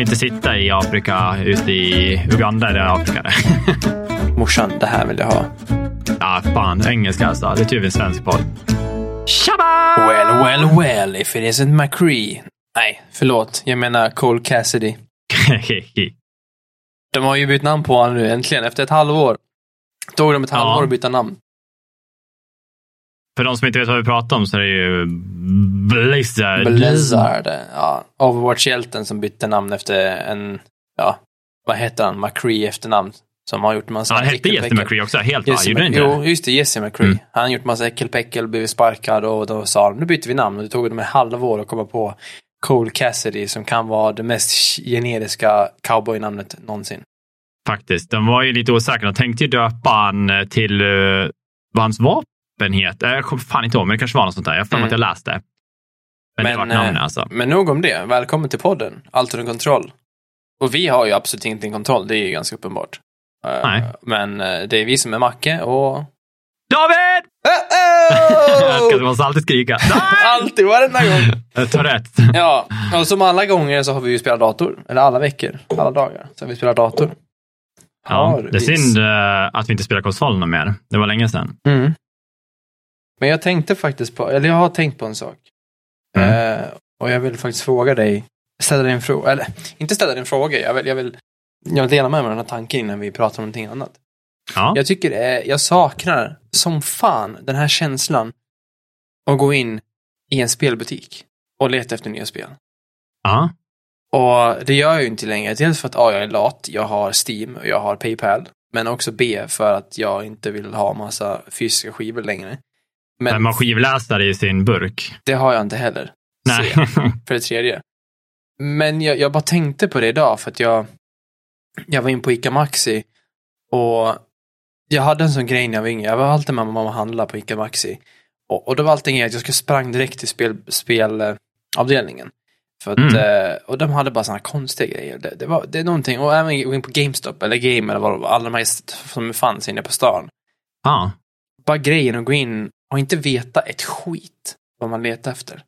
Inte sitta i Afrika, ute i Uganda eller Afrika. Morsan, det här vill jag ha. ja, fan. Engelska alltså. Det är typ en svensk podd. Tjaba! Well, well, well, if it isn't McCree. Nej, förlåt. Jag menar Cole Cassidy. De har ju bytt namn på honom nu äntligen, efter ett halvår. Tog de ett Ja. halvår att byta namn. För de som inte vet vad vi pratar om så är det ju Blizzard. Blizzard. Ja, Overwatch-hjälten som bytte namn efter en, ja, vad heter han, McCree efternamn. Som har gjort massa Ja, han hette Jesse. McCree också. Helt va? Jesse Gjorde Mc- inte Jo, just det. Jesse McCree. Mm. Han har gjort massa äckelpäckel, blivit sparkad och då sa de, nu byter vi namn. Och det tog dem ett halvår att komma på Cole Cassidy som kan vara det mest generiska cowboynamnet någonsin. Faktiskt. De var ju lite osäkra. De tänkte ju döpa han till uh, hans vapen heter. Jag kommer fan inte ihåg, men det kanske var något sånt där. Jag har Mm. att jag läste. Men, det var Men, namnet eh, alltså. Men nog om det. Välkommen till podden. Allt under kontroll. Och vi har ju absolut ingenting kontroll, det är ju ganska uppenbart. Eh, Nej. Men eh, det är vi som är Macke och... David! Jag Oh! måste alltid skrika. Alltid, varenda gång. Jag rätt. Ja, och som alla gånger så har vi ju spelat dator. Eller alla veckor, alla dagar. Så har vi spelat dator. Ja, det är synd att vi inte spelar konsol någon mer. Det var länge sedan. Mm. Men jag tänkte faktiskt på, eller jag har tänkt på en sak. Mm. Eh, och jag vill faktiskt fråga dig, ställa dig en fråga, eller inte ställa dig en fråga, jag vill, jag vill, jag vill dela med mig av den här tanken innan vi pratar om någonting annat. Ja. Jag tycker är, jag saknar som fan den här känslan att gå in i en spelbutik och leta efter nya spel. ja. Och det gör jag ju inte längre. Dels för att A, jag är lat, jag har Steam och jag har Paypal. Men också B, för att jag inte vill ha massa fysiska skivor längre. Men Men man skivläsare i sin burk. det har jag inte heller. Nej. För det tredje. Men jag, jag bara tänkte på det idag för att jag, jag var in på ICA Maxi och jag hade en sån grej när jag var yngre. Jag var alltid med mamma och handla på ICA Maxi. Och, och då var alltid grejen att jag skulle sprang direkt till spelavdelningen. Spel, eh, avdelningen. för att, Mm. eh, och de hade bara såna konstiga grejer. Det, det, var, det är någonting, och även gå in på GameStop eller Game eller vad det alla de här som fanns inne på stan. Ja. Bara grejen att gå in och inte veta ett skit vad man letar efter.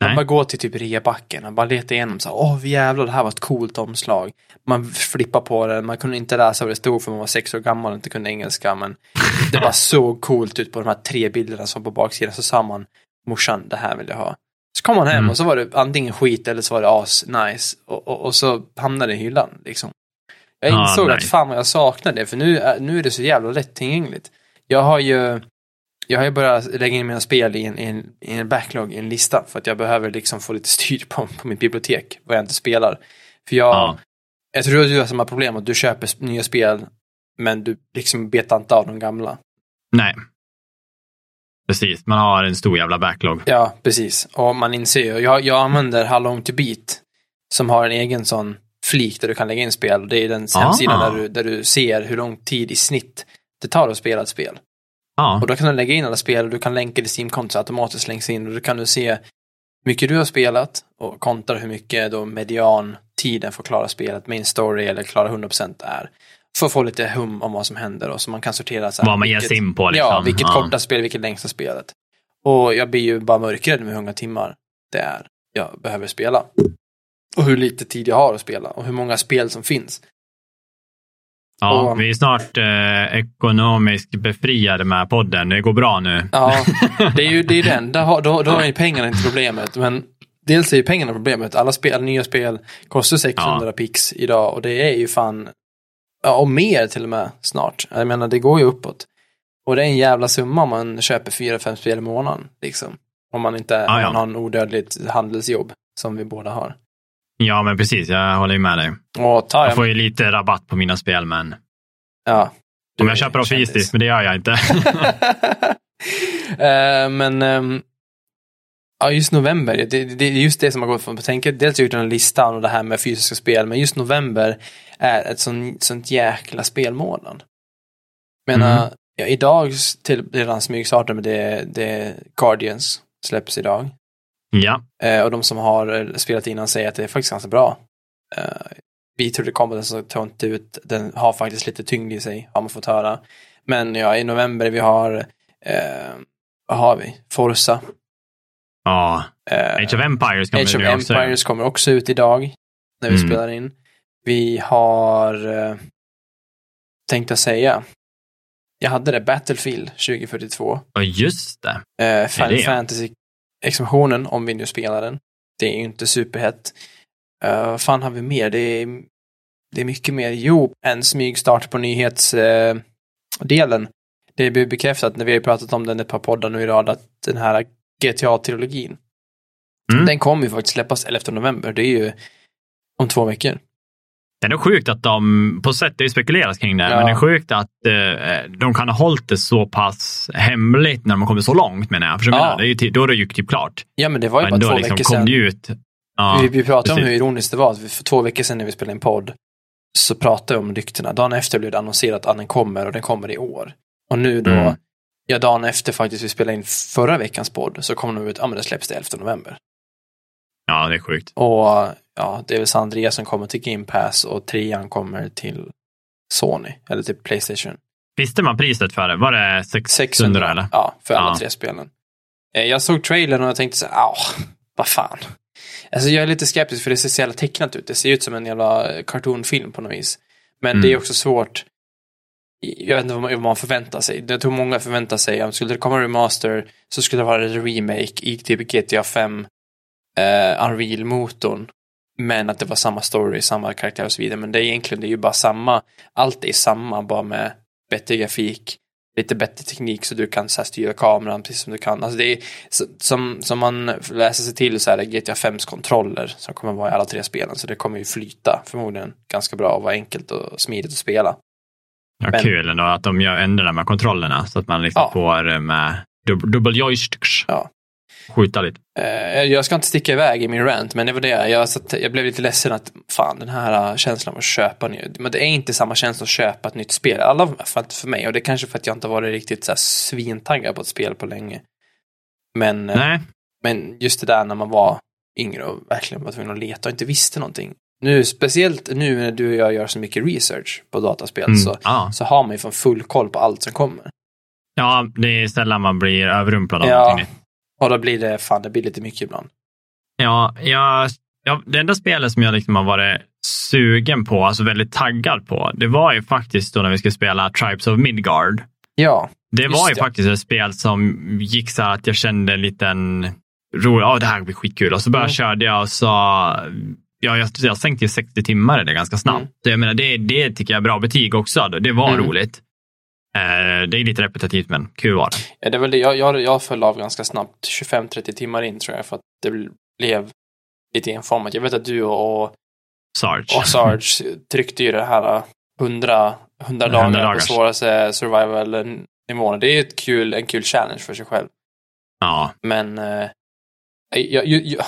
Man Nej. bara går till typ reabacken och bara letar igenom så här, åh jävlar det här var ett coolt omslag. Man flippar på det, man kunde inte läsa vad det stod för man var sex år gammal och inte kunde engelska men det bara såg coolt ut på de här tre bilderna som på baksidan så sa man morsan det här vill jag ha. Så kom man hem Mm. och så var det antingen skit eller så var det as nice och, och, och så hamnade det i hyllan liksom. Jag Ah, insåg att nice. fan vad jag saknade det för nu, nu är det så jävla lättillgängligt. Jag har ju jag har ju börjat lägga in mina spel i en, i en, i en backlog, i en lista. För att jag behöver liksom få lite styr på, på mitt bibliotek, vad jag inte spelar. För jag, Ja. jag tror att du har samma problem, att du köper nya spel, men du liksom betar inte av de gamla. Nej. Precis, man har en stor jävla backlog. Ja, precis. Och man inser ju, jag, jag använder How long to beat, som har en egen sån flik där du kan lägga in spel. Det är den Ah. hemsidan där du, där du ser hur lång tid i snitt det tar att spela ett spel. Ja. Och då kan du lägga in alla spel och du kan länka till Steam-kontot så automatiskt länks in och då kan du se hur mycket du har spelat och kontra hur mycket då median tiden för att klara spelet, main story eller klara 100% är. För att få lite hum om vad som händer och så man kan sortera så här, Vad man ger sig in på liksom. Ja, vilket Ja. korta spel, vilket längsta spelet. Och jag blir ju bara mörkrädd med hur många timmar det är jag behöver spela. Och hur lite tid jag har att spela och hur många spel som finns. Ja, Och- vi är snart eh, ekonomiskt befriade med podden. Det går bra nu. Ja, det är ju det är den. Där har, då, då är ju pengarna inte problemet. Men dels är ju pengarna problemet. Alla spel, nya spel kostar 600 pix idag och det är ju fan, ja, och mer till och med snart. Jag menar, det går ju uppåt. Och det är en jävla summa om man köper fyra, fem spel i månaden. Liksom. Om man inte Ja, ja. man har en odödligt handelsjobb som vi båda har. Ja, men precis. Jag håller ju med dig. Tar Jag får ju lite rabatt på mina spel, men ja. Om jag köper dem fysiskt, men det gör jag inte. Eh, men ehm, ja, just november, det, är just det som har gått från tänket. Dels har jag gjort den listan och det här med fysiska spel, men just november är ett sånt, sånt jäkla spelmånad. Menar, Mm. ja, idag till redan smygstartar med det, det Guardians släpps idag. Ja, Eh, och de som har eh, spelat innan säger att det är faktiskt ganska bra. Eh, vi trodde kombaten så tunt ut, den har faktiskt lite tyngd i sig, har man fått höra. Men ja, i november vi har, eh, vad har vi? Forza. Ja. Eh, Age of Empires kommer Age of också. Empires kommer också ut idag, när vi Mm. spelar in. Vi har, eh, tänkte jag säga, jag hade det, Battlefield 2042. Ja, just det. Eh, Final det? Fantasy-expansionen, om vi nu spelar den. Det är ju inte superhett. Uh, fan har vi mer? Det är, det är mycket mer. Jo, en smygstart på nyhetsdelen. det blir bekräftat när vi har pratat om den ett par poddar nu i rad att den här GTA-trilogin, Mm. den kommer ju faktiskt släppas 11 november. Det är ju om två veckor. Det är sjukt att de, på sätt det är spekuleras kring det, Ja. men det är sjukt att eh, de kan ha hållit det så pass hemligt när de kommer så långt menar jag. För Ja. menar, det är ju, då är det ju typ klart. Ja, men det var ju Men bara två liksom veckor sedan. ju ut. Ja, vi, vi pratade om precis. hur ironiskt det var. att För två veckor sedan när vi spelade in podd så pratade vi om ryktena. Dagen efter blev det annonserat att den kommer och den kommer i år. Och nu då, Mm. ja dagen efter faktiskt vi spelade in förra veckans podd så kom de ut, ja men det släpps det 11 november. Ja, det är sjukt. Och ja, det är väl San Andreas som kommer till Game Pass och trean kommer till Sony, eller till Playstation. Visste man priset för det? Var det 600, 600 eller? Ja, för alla Ja. tre spelen. Eh, Jag såg trailern och jag tänkte så här, vad fan. Alltså jag är lite skeptisk för det ser så jävla tecknat ut. Det ser ut som en jävla cartoonfilm på något vis. Men Mm. det är också svårt. Jag vet inte vad man, förväntar sig. Jag tror många förväntar sig att skulle det komma en remaster så skulle det vara en remake i typ GTA 5 eh, Unreal-motorn. Men att det var samma story, samma karaktär och så vidare. Men det är egentligen det är ju bara samma. Allt är samma, bara med bättre grafik, lite bättre teknik så du kan så här, styra kameran precis som du kan. Alltså det är, som, som man läser sig till så är det GTA 5s kontroller som kommer vara i alla tre spelen. Så det kommer ju flyta förmodligen ganska bra och vara enkelt och smidigt att spela. Ja, Men- Kul ändå att de gör ändrar de här kontrollerna så att man liksom Ja. får eh, med dub- dubbel joysticks. Ja. Skjuta lite. Eh, jag ska inte sticka iväg i min rant, men det var det. Jag, satt, jag blev lite ledsen att fan, den här uh, känslan av att köpa ny, Men det är inte samma känsla att köpa ett nytt spel. Alla för, för mig. Och det är kanske för att jag inte varit riktigt så här, svintaggad på ett spel på länge. Men, eh, Nej, men just det där när man var yngre och verkligen var tvungen att leta och inte visste någonting. Nu, speciellt nu när du och jag gör så mycket research på dataspel mm. så, ja. så har man ju fan full koll på allt som kommer. ja, det är sällan man blir överrumplad av Ja. någonting. Och då blir det, fan, det blir lite mycket ibland. Ja, jag, ja, det enda spelet som jag liksom har varit sugen på, alltså väldigt taggad på, det var ju faktiskt då när vi skulle spela Tribes of Midgard. Ja, Det var ju det. faktiskt ett spel som gick så här att jag kände en liten ro, ja det här blir skitkul. Och så bara Mm. körde jag och sa, ja jag, jag sänkte ju 60 timmar det ganska snabbt. Mm. Så jag menar, det, det tycker jag är bra betyg också. Det var Mm. roligt. Eh, det är lite repetitivt men kul var det. Ja, det väl det. Jag, jag, jag föll av ganska snabbt, 25-30 timmar in tror jag, för att det blev lite enformat. Jag vet att du och, och Sarge. Sarge tryckte ju det här 100, 100 dagar 100 på svåraste survival-nivån. Det är ett kul, en kul challenge för sig själv. Ja, Men eh, jag, jag,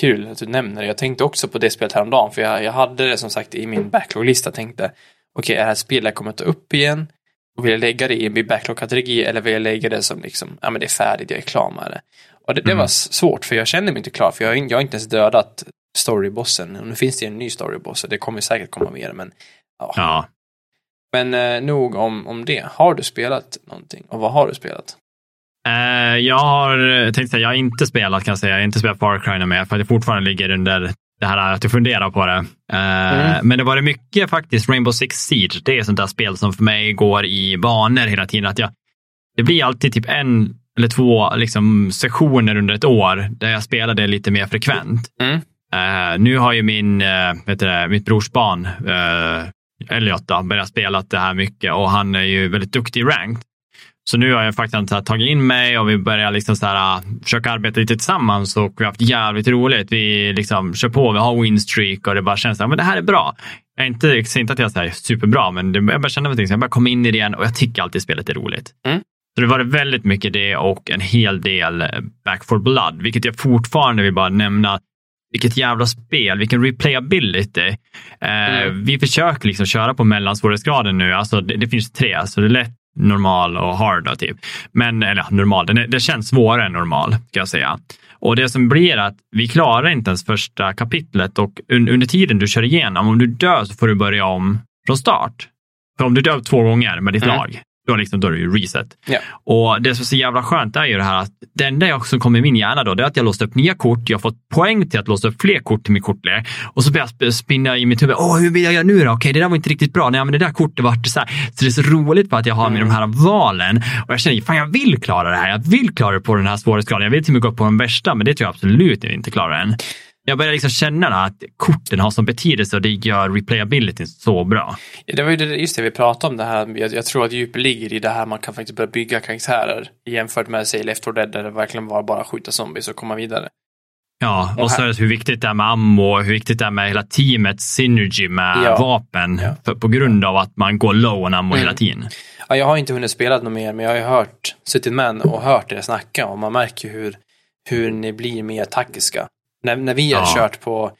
kul att du nämner det. Jag tänkte också på det spelet häromdagen, för jag, jag hade det som sagt i min backlog-lista. Tänkte, okej, är det här spelet jag kommer ta upp igen? Och vill jag lägga det i min backlog-kategori eller vill jag lägga det som liksom, ja men det är färdigt, jag är klar med det. Och det, det Mm. var s- svårt, för jag kände mig inte klar, för jag, jag har inte ens dödat storybossen. Och nu finns det en ny storyboss, och det kommer säkert komma mer, men ja. ja. Men eh, nog om, om det. Har du spelat någonting? Och vad har du spelat? Eh, jag har jag tänkte säga, jag har inte spelat kan jag säga. Jag har inte spelat Far Cry mer för att det fortfarande ligger under det här att jag funderar på det. Eh, Mm. Men det var det mycket faktiskt Rainbow Six Siege. Det är sånt där spel som för mig går i banor hela tiden. Att jag, det blir alltid typ en eller två liksom, sessioner under ett år där jag spelar det lite mer frekvent. Mm. Eh, nu har ju min, uh, vet du, mitt brors barn, uh, Elliot, då, börjat spela det här mycket och han är ju väldigt duktig i ranked. Så nu har jag faktiskt så här, tagit in mig och vi börjar liksom så här, uh, försöka arbeta lite tillsammans och vi har haft jävligt roligt. Vi liksom kör på, vi har winstreak och det bara känns att det här är bra. Jag är inte, jag säger inte att jag är så här superbra, men det, jag bara känner någonting, så jag bara kommer in i det igen och jag tycker alltid spelet är roligt. Mm. Så det var väldigt mycket det och en hel del eh, Back for Blood, vilket jag fortfarande vill bara nämna. Vilket jävla spel, vilken replayability. Eh, Mm. Vi försöker liksom köra på mellansvårighetsgraden nu. Alltså det, det finns tre, så det är lätt, normal och hard. Då, typ. Men, eller ja, normal, den är, det känns svårare än normal, kan jag säga. Och det som blir att vi klarar inte ens första kapitlet och un, under tiden du kör igenom, om du dör så får du börja om från start. För om du dör två gånger med ditt Mm. lag, då, liksom, då är det ju reset. Ja. Och det som är så jävla skönt är ju det här att det enda jag som kommer i min hjärna då, det är att jag låst upp nya kort. Jag har fått poäng till att låsa upp fler kort till min kortlek. Och så börjar jag spinna i mitt huvud. Åh, hur vill jag göra nu då? Okej, det där var inte riktigt bra. Nej, men det där kortet vart så här. Så det är så roligt för att jag har med de här valen. Och jag känner, fan jag vill klara det här. Jag vill klara det på den här svårighetsgraden. Jag vill till och med gå upp på den värsta, men det tror jag absolut inte klarar än. Jag börjar liksom känna att korten har sån betydelse och det gör replayability så bra. Det var ju det, just det vi pratade om det här. Jag, jag tror att djup ligger i det här man kan faktiskt börja bygga karaktärer jämfört med sig Left 4 Dead där det verkligen var bara skjuta zombies och komma vidare. Ja, och så är det hur viktigt det är med ammo, hur viktigt det är med hela teamets synergy med ja. vapen ja. På grund av att man går low on ammo mm. hela tiden. Ja, jag har inte hunnit spela något mer, men jag har ju hört, suttit med och hört er snacka och man märker hur, hur ni blir mer taktiska. När, när vi har ja. kört på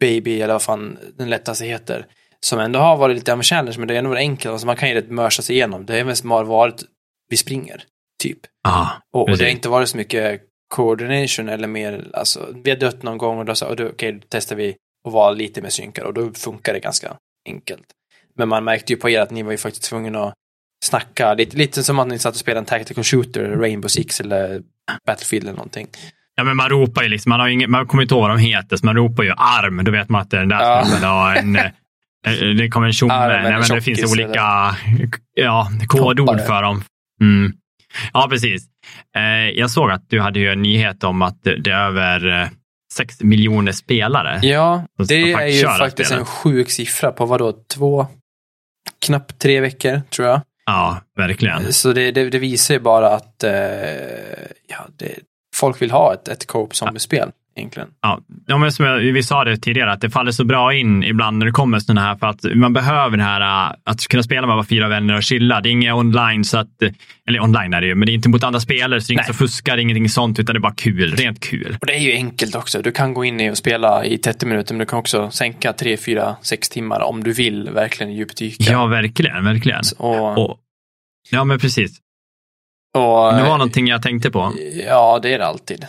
Baby, eller vad fan den lättaste heter, som ändå har varit lite av en challenge, men det är ändå enkelt, alltså man kan ju rätt mörsa sig igenom. Det är mest har varit, vi springer, typ. Ja, och, och det har inte varit så mycket coordination eller mer, alltså vi har dött någon gång och då sa okej, okay, då testar vi att vara lite mer synkade och då funkar det ganska enkelt. Men man märkte ju på er att ni var ju faktiskt tvungna att snacka, lite, lite som att ni satt och spelade en tactical shooter, Rainbow Six eller Battlefield eller någonting. Ja, men man ropar ju liksom, man, har ingen, man kommer inte ihåg vad de heter, så man ropar ju arm, då vet man att det är den där ja. snubben en eh, eh, det kommer en tjomme, det finns olika ja, kodord för dem. Mm. Ja, precis. Eh, jag såg att du hade ju en nyhet om att det är över 6 miljoner spelare. Ja, det är ju faktiskt en sjuk siffra på vadå, två, knappt tre veckor tror jag. Ja, verkligen. Så det, det, det visar ju bara att eh, ja, det, folk vill ha ett, ett co-op zombiespel. Egentligen. Ja, ja men som jag, vi sa det tidigare, att det faller så bra in ibland när det kommer sådana här, för att man behöver det här att kunna spela med bara fyra vänner och chilla. Det är inget online, så att, eller online är det ju, men det är inte mot andra spelare, så det är inget som fuskar, ingenting sånt, utan det är bara kul, rent kul. Och det är ju enkelt också. Du kan gå in i och spela i 30 minuter, men du kan också sänka 3, 4, 6 timmar om du vill verkligen djupdyka. Ja, verkligen, verkligen. Och, och, ja, men precis. Och, det var någonting jag tänkte på. Ja, det är det alltid.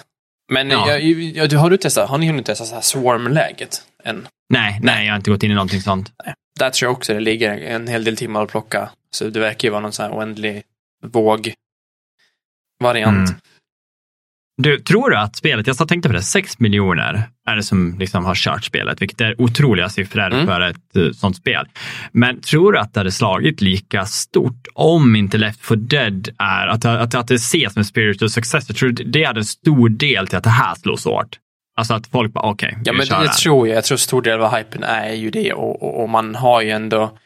Men ja. jag, jag, har du testat, har ni hunnit testa så här swarm-läget än? Nej, nej, jag har inte gått in i någonting sånt. Nej. Där tror jag också det ligger en hel del timmar att plocka. Så det verkar ju vara någon sån här oändlig våg-variant. Mm. Du, tror du att spelet, jag tänkte på det, 6 miljoner är det som liksom har kört spelet, vilket är otroliga siffror mm. för ett uh, sånt spel. Men tror du att det hade slagit lika stort om inte Left 4 Dead är, att, att, att det ses som en spiritual success? Jag tror det är en stor del till att det här slår så hårt. Alltså att folk bara, okej, okay, Ja, men det, det tror jag. Jag tror stor del av hypen är ju det och, och, och, man har ju ändå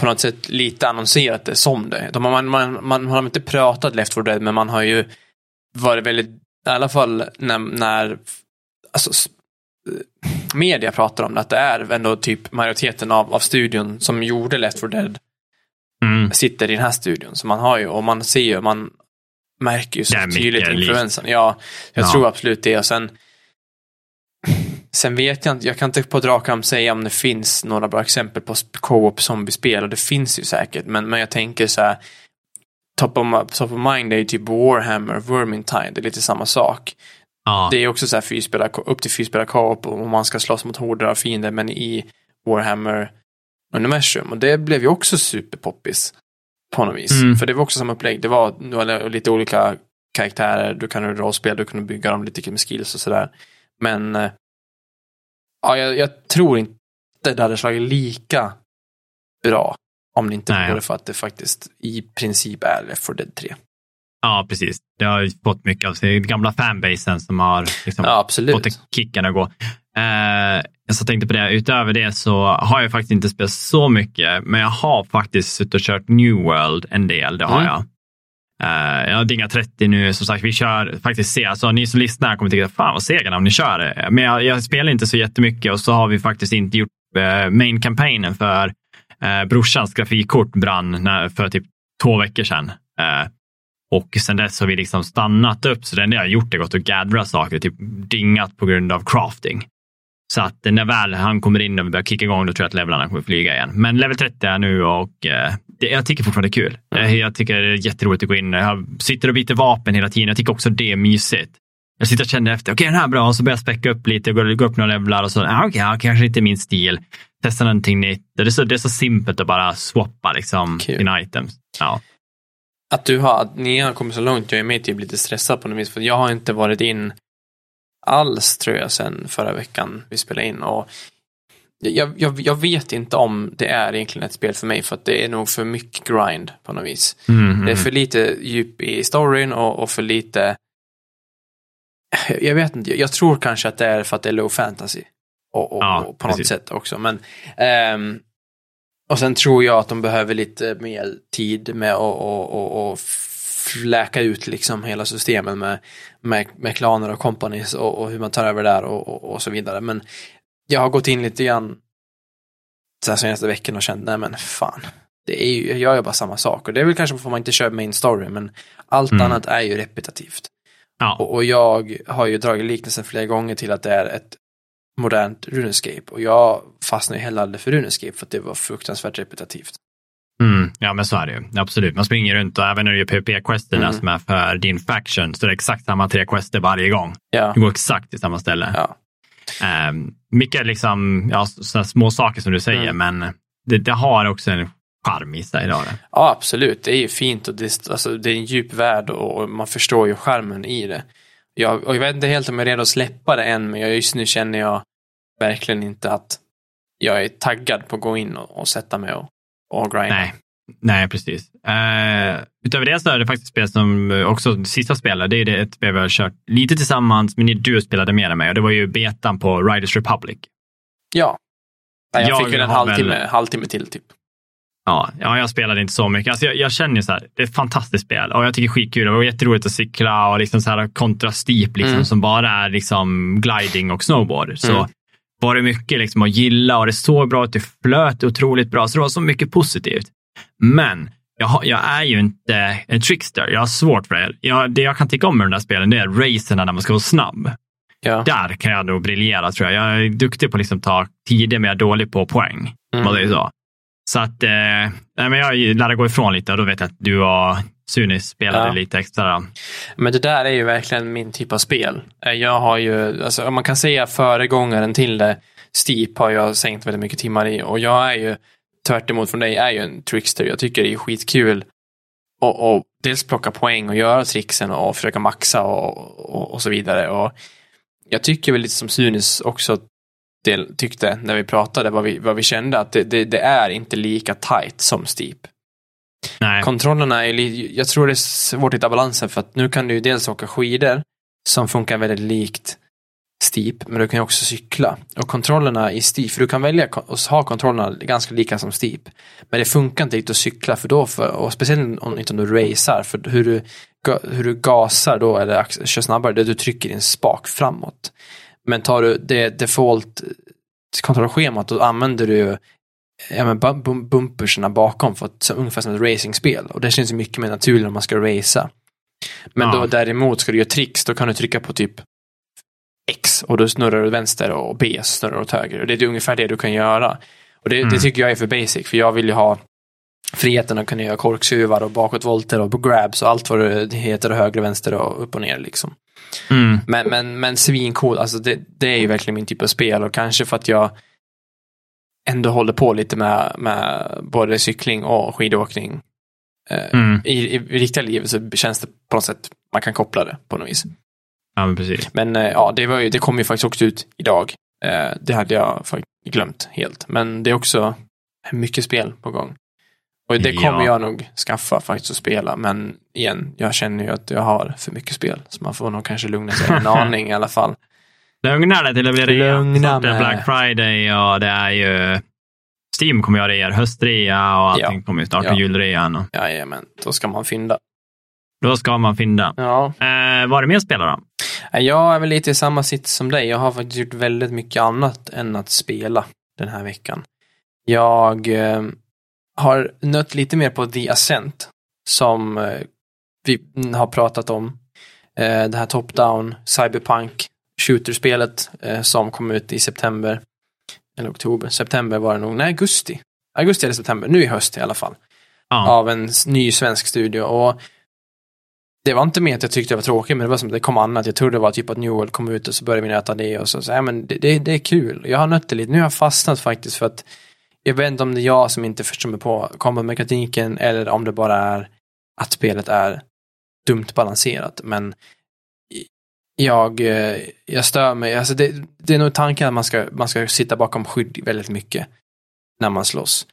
på något sätt lite annonserat det som det. De, man, man, man, man har inte pratat Left 4 Dead, men man har ju varit väldigt i alla fall när, när alltså, media pratar om det, att det är ändå typ majoriteten av, av studion som gjorde Left 4 Dead mm. sitter i den här studion. Så man har ju, och man ser ju, man märker ju så tydligt influensen. Ja, jag ja. tror absolut det. Och sen, sen vet jag inte, jag kan inte på rak arm säga om det finns några bra exempel på co-op zombiespel och det finns ju säkert. Men, men jag tänker så här, top of, top of mind är ju typ Warhammer, Vermintide, det är lite samma sak. Ja. Det är också så här fyrspelare, upp till fyrspelare co-op och man ska slåss mot horder av fiender men i Warhammer universum. Och det blev ju också superpoppis. På något vis. Mm. För det var också samma upplägg. Det var lite olika karaktärer, du kan rollspela, du kan bygga dem lite med skills och sådär. Men eh, ja, jag, jag, tror inte det hade slagit lika bra om det inte vore för att det faktiskt i princip är Left 4 Dead 3. Ja, precis. Det har fått mycket av sig. gamla fanbasen som har liksom ja, fått kicken att gå. Eh, jag så tänkte på det, utöver det så har jag faktiskt inte spelat så mycket, men jag har faktiskt suttit och kört New World en del, det har mm. jag. Uh, jag har dingat 30 nu, som sagt, vi kör faktiskt se. Alltså, ni som lyssnar kommer tycka, fan vad sega om ni kör det. Men jag, jag, spelar inte så jättemycket och så har vi faktiskt inte gjort uh, main campaignen för Eh, brorsans grafikkort brann när, för typ två veckor sedan. Eh, och sen dess har vi liksom stannat upp, så det enda jag har gjort är gått och gaddrat saker, typ dingat på grund av crafting. Så att när väl han kommer in och vi börjar kicka igång, då tror jag att levlarna kommer flyga igen. Men level 30 är nu och eh, det, jag tycker fortfarande det är kul. Mm. Jag tycker det är jätteroligt att gå in. Jag sitter och byter vapen hela tiden. Jag tycker också det är mysigt. Jag sitter och känner efter, okej okay, den här är bra, och så börjar jag späcka upp lite, gå, gå upp några levlar och så, ah, okej, okay, ja, kanske inte min stil testa någonting nytt. Det är så, det är så simpelt att bara swappa liksom sina items. Ja. att du har, att ni har kommit så långt, jag är med typ lite stressad på något vis, för jag har inte varit in alls tror jag sen förra veckan vi spelade in och jag, jag, jag vet inte om det är egentligen ett spel för mig för att det är nog för mycket grind på något vis. Mm, Det är för lite djup i storyn och, och för lite jag vet inte, jag tror kanske att det är för att det är low fantasy. Och, och, Ja, och på något precis. sätt också. Men, ehm, och sen tror jag att de behöver lite mer tid med att och, och, och fläka ut liksom hela systemet med, med, med klaner och companies och, och hur man tar över där och, och, så vidare. Men jag har gått in lite grann här senaste veckan och känt, nej men fan. Det är ju, jag gör bara samma sak. Och det är väl kanske för att man inte kör main story, men allt Mm. annat är ju repetitivt. Ja, Och, och jag har ju dragit liknelsen flera gånger till att det är ett modernt Runescape. Och jag fastnade ju aldrig för Runescape för att det var fruktansvärt repetitivt. mm, ja, men så är det ju. Absolut. Man springer runt och även när du gör PvP-questerna Mm. som är för din faction så är det exakt samma tre quester varje gång. Ja, Du går exakt till samma ställe. ja. Um, mycket liksom, ja, små saker som du säger, Mm. men det, det har också en charm i sig. Då, ja absolut. Det är ju fint och det, alltså, det är en djup värld och man förstår ju skärmen i det. Jag, jag vet inte helt om jag är redo att släppa det än, men jag, just nu känner jag verkligen inte att jag är taggad på att gå in och, och sätta mig och, och grinda. Nej, nej, precis. Uh, utöver det så är det faktiskt spel som också sista spelet, det är ett spel vi har kört lite tillsammans, men du spelade mer än mig och det var ju betan på Riders Republic. Ja. Jag, Jag fick väl en halvtimme, väl- halvtimme till typ. Ja, ja, jag spelade inte så mycket. Alltså jag, jag känner ju så här, det är ett fantastiskt spel och jag tycker det är skitkul. Det var jätteroligt att cykla och liksom så här kontra steep liksom, Mm. som bara är liksom gliding och snowboard. Så Mm. var det mycket liksom att gilla och det såg bra ut, det flöt otroligt bra. Så det var så mycket positivt. Men jag, jag är ju inte en trickster. Jag har svårt för det. Jag, det jag kan tycka om med de där spelen, det är racerna när man ska vara snabb. Ja. Där kan jag nog briljera tror jag. Jag är duktig på att liksom ta tider, men jag är dålig på poäng. Mm. Vad det är så. Så att, eh, men jag lärde gå ifrån lite och då vet jag att du och Sunis spelade Ja. lite extra. Men det där är ju verkligen min typ av spel. Eh, Jag har ju, alltså om man kan säga föregångaren till det, Steep har jag sänkt väldigt mycket timmar i och jag är ju, tvärt emot från dig, är ju en trickster. Jag tycker det är skitkul och, och dels plocka poäng och göra tricksen och försöka maxa och, och, och så vidare. Och jag tycker väl lite som Sunis också del, tyckte när vi pratade, vad vi, vad vi kände, att det, det, det är inte lika tight som Steep. Nej, Kontrollerna är jag tror det är svårt att hitta balansen för att nu kan du ju dels åka skidor som funkar väldigt likt Steep, men du kan ju också cykla. Och kontrollerna i Steep, för du kan välja att ha kontrollerna ganska lika som Steep. Men det funkar inte riktigt att cykla för då, för, och speciellt om, inte om du racear, för hur du, hur du gasar då eller kör snabbare, det du trycker din spak framåt. Men tar du det default kontrollschemat, då använder du ja, men bum- bum- bumperserna bakom för att, så ungefär som ett racingspel. Och det känns mycket mer naturligt om man ska racea. Men Ja. då däremot ska du göra tricks, då kan du trycka på typ X och då snurrar du vänster och B snurrar du åt höger. Och det är ungefär det du kan göra. Och det, Mm. det tycker jag är för basic, för jag vill ju ha friheten att kunna göra korksuvar och bakåtvolter och grabs och allt vad det heter, och höger och vänster och upp och ner liksom. Mm, Men, men, men svincool, alltså det, det är ju verkligen min typ av spel och kanske för att jag ändå håller på lite med, med både cykling och skidåkning. Eh, mm. i, I riktiga livet så känns det på något sätt, man kan koppla det på något vis. ja, men precis. Men eh, ja, det, var ju, det kom ju faktiskt också ut idag. Eh, det hade jag glömt helt. Men det är också mycket spel på gång. Och det kommer Ja. jag nog skaffa faktiskt att spela. Men igen, jag känner ju att jag har för mycket spel. Så man får nog kanske lugna sig en aning i alla fall. Lugna dig till det blir rea. Är det mig. Black Friday och det är ju Steam kommer göra er höstrea och allting Ja. kommer ju snart Ja. julrean. Och Jajamän, då ska man fynda. då ska man finna. Ja. Eh, vad är det mer spelar då? Jag är väl lite i samma sits som dig. Jag har faktiskt gjort väldigt mycket annat än att spela den här veckan. Jag eh, har nött lite mer på The Ascent som eh, vi har pratat om. Eh, det här top-down cyberpunk shooter-spelet eh, som kom ut i september. Eller oktober. September var det nog. Nej, augusti. Augusti eller september. Nu i höst i alla fall Ja. av en ny svensk studio. Och det var inte mer att jag tyckte det var tråkigt, men det var som att det kom annat. Jag trodde det var typ att New World kom ut och så började vi nöta det och så, så ja, men det, det, det är kul. Jag har nött det lite. Nu har jag fastnat faktiskt för att jag vet inte om det är jag som inte förstår mig på kombatmekaniken eller om det bara är att spelet är dumt balanserat. Men jag, eh, jag stör mig. Alltså det, det är nog tanken att man ska, man ska sitta bakom skydd väldigt mycket när man slåss.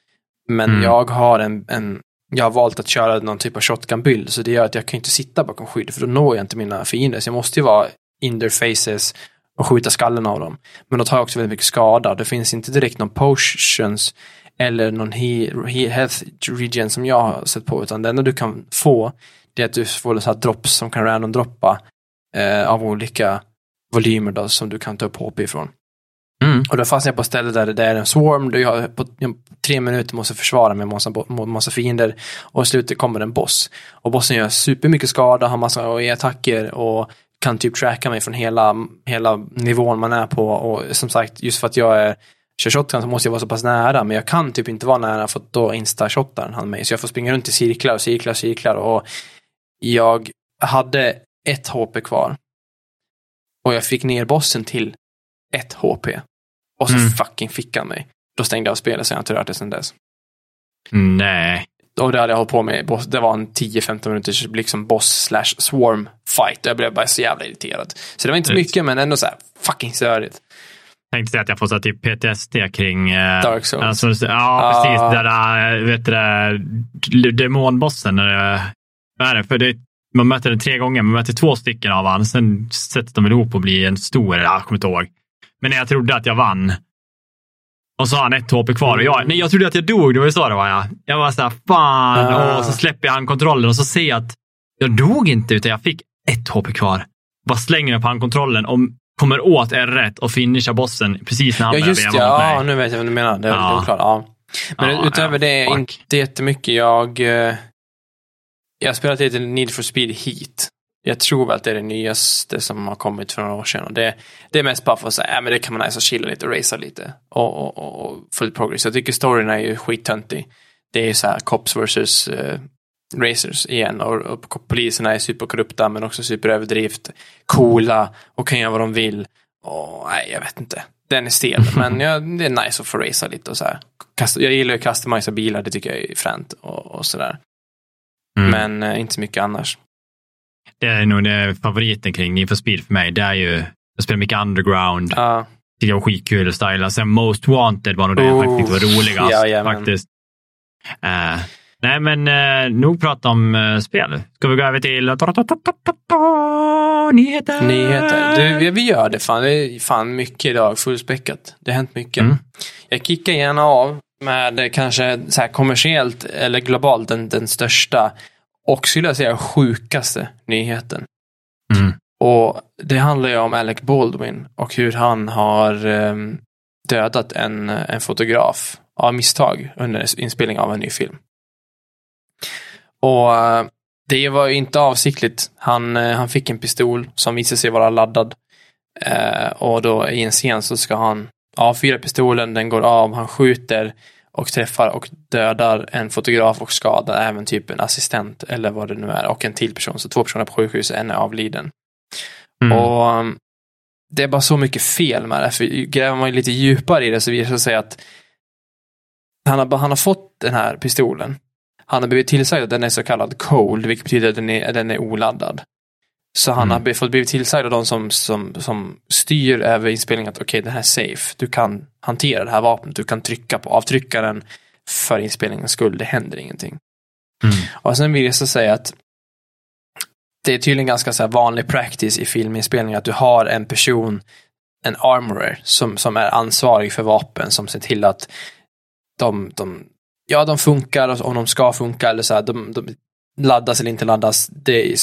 Men Mm. jag har en, en, jag har valt att köra någon typ av shotgun-bild, så det gör att jag kan inte sitta bakom skydd, för då når jag inte mina fiender. Så jag måste ju vara in their faces och skjuta skallen av dem. Men då tar jag också väldigt mycket skada. Det finns inte direkt någon potions eller någon he, he, health regen som jag har sett på, utan det enda du kan få det är att du får så här drops som kan random droppa eh, av olika volymer då, som du kan ta upp HP ifrån. Mm. Och då fastnar jag på ett ställe där det är en swarm, där jag på tre minuter måste försvara mig mot massa, massa fiender och i slutet kommer en boss. Och bossen gör supermycket skada, har massa attacker och kan typ tracka mig från hela, hela nivån man är på och som sagt, just för att jag är kör shotgun så måste jag vara så pass nära, men jag kan typ inte vara nära för att då insta-shottar han mig. Så jag får springa runt i cirklar och cirklar och cirklar och jag hade ett HP kvar. Och jag fick ner bossen till ett HP. Och så Mm. fucking fick han mig. Då stängde jag av spelet så jag har inte rört det sedan dess. Nej. Och det hade jag hållit på med. boss- Det var en 10-15 minuters liksom boss slash swarm fight. Jag blev bara så jävla irriterad. Så det var inte Rätt. mycket, men ändå så här fucking störigt. Tänkte säga att jag får så typ PTSD kring... eh, Dark Souls. Alltså, ja, precis. Där, där, vet du det, demonbossen. Vad är det? För det, man möter den tre gånger, man möter två stycken av han. Sen sätter de ihop och blir en stor, jag kommer inte ihåg. Men när jag trodde att jag vann. Och så har han ett HP kvar. Och jag, nej, jag trodde att jag dog, det var ju så det var. Jag, jag var så här, fan. Ah. Och så släpper jag handkontrollen och så ser jag att jag dog inte, utan jag fick ett HP kvar. Bara slänger jag på handkontrollen och kommer åt R1 och finishar bossen precis när han Ja, börjar veva ja. mot Ja, mig. nu vet jag vad du menar. Det, Ja. är klart. Ja. Men Ja, utöver ja, det, fuck. inte jättemycket. Jag, eh, jag har spelat lite Need for Speed Heat. Jag tror väl att det är det nyaste som har kommit för några år sedan. Och det, det är mest bara för att säga, ja men det kan man alltså chilla lite och racea lite. Och, och, och, och full progress. Jag tycker storyn är ju skittöntig. Det är så här cops versus eh, racers igen. Och, och poliserna är superkorrupta men också superöverdrift. Coola och kan göra vad de vill. Och nej, jag vet inte. Den är stel, men ja, det är nice att få racea lite och så här. Jag gillar ju att customisa bilar, det tycker jag är fränt och, och sådär. Mm. Men eh, inte så mycket annars. Det är nog det favoriten kring Need for Speed för mig. Det är ju, jag spelar mycket underground. Ja, Tycker jag var skitkul att styla. Sen Most Wanted var nog det jag faktiskt tyckte var roligast. jajamän. faktiskt. Eh, nej, men uh, nog prata om uh, spel. Ska vi gå över till nyheter? nyheter. Du, vi- gör det fan. Det är fan mycket idag, fullspäckat. Det har hänt mycket. Mm. Jag kickar gärna av med kanske så här kommersiellt eller globalt den, den största och skulle jag säga sjukaste nyheten. Mm. Och det handlar ju om Alec Baldwin och hur han har ehm, dödat en, en fotograf av misstag under inspelning av en ny film. Och eh, det var ju inte avsiktligt. Han, eh, han fick en pistol som visade sig vara laddad. Eh, och då i en scen så ska han avfyra pistolen, den går av, han skjuter och träffar och dödar en fotograf och skadar även typ en assistent eller vad det nu är och en till person. Så två personer på sjukhuset, en är avliden. Mm. Och um, det är bara så mycket fel med det. För gräver man lite djupare i det så visar det sig att han har, han har fått den här pistolen. Han har blivit tillsagd att den är så kallad cold, vilket betyder att den är, den är oladdad. Så han Mm. har fått blivit tillsagd av de som, som, som styr över inspelningen att okej, den här är safe. Du kan hantera det här vapnet, du kan trycka på avtryckaren för inspelningens skull, det händer ingenting. Mm. Och sen vill jag så säga att det är tydligen ganska så vanlig practice i filminspelning att du har en person, en armorer, som, som är ansvarig för vapen, som ser till att de, de, ja, de funkar och om de ska funka eller så här, de, de laddas eller inte laddas. Det är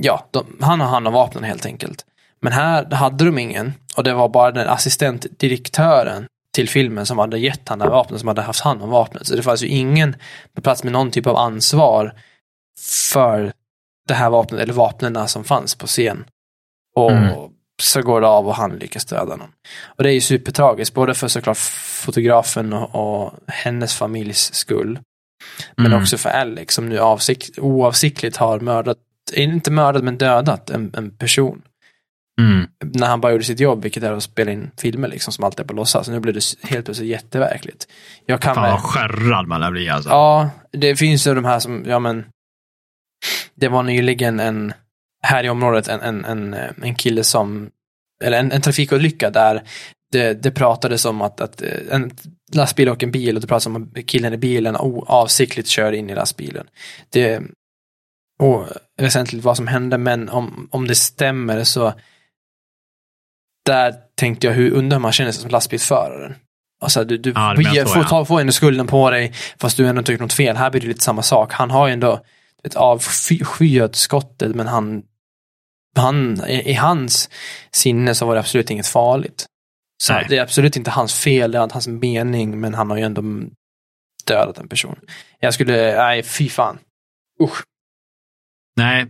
ja, de, han har hand om vapnen helt enkelt. Men här hade de ingen och det var bara den assistentdirektören till filmen som hade gett han det här vapnet, som hade haft hand om vapnet. Så det fanns ju ingen på plats med någon typ av ansvar för det här vapnet eller vapnen som fanns på scen. Och Mm. så går det av och han lyckas döda någon. Och det är ju supertragiskt, både för såklart fotografen och, och hennes familjs skull. Men Mm. också för Alex som nu avsikt, oavsiktligt har mördat, inte mördat men dödat en, en person. Mm. När han bara gjorde sitt jobb, vilket är att spela in filmer liksom som alltid är på låtsas. Nu blir det helt plötsligt jätteverkligt. Jag kan Fan vad skärrad man lär bli alltså. Ja, det finns ju de här som, ja men, det var nyligen en, här i området, en, en, en, en kille som, eller en, en trafikolycka där det, det pratades om att, att en lastbil och en bil och det pratades om att killen i bilen avsiktligt kör in i lastbilen. Det och väsentligt vad som hände, men om, om det stämmer så där tänkte jag hur undrar man känner sig som lastbilsföraren. Alltså du, du ja, får, ta, får ändå skulden på dig fast du ändå inte gjort något fel. Här blir det lite samma sak. Han har ju ändå ett avskyat skottet men han, han i, i, hans sinne så var det absolut inget farligt. Så Nej. det är absolut inte hans fel, det är inte hans mening men han har ju ändå dödat en person. Jag skulle, nej fy fan. Usch. Nej,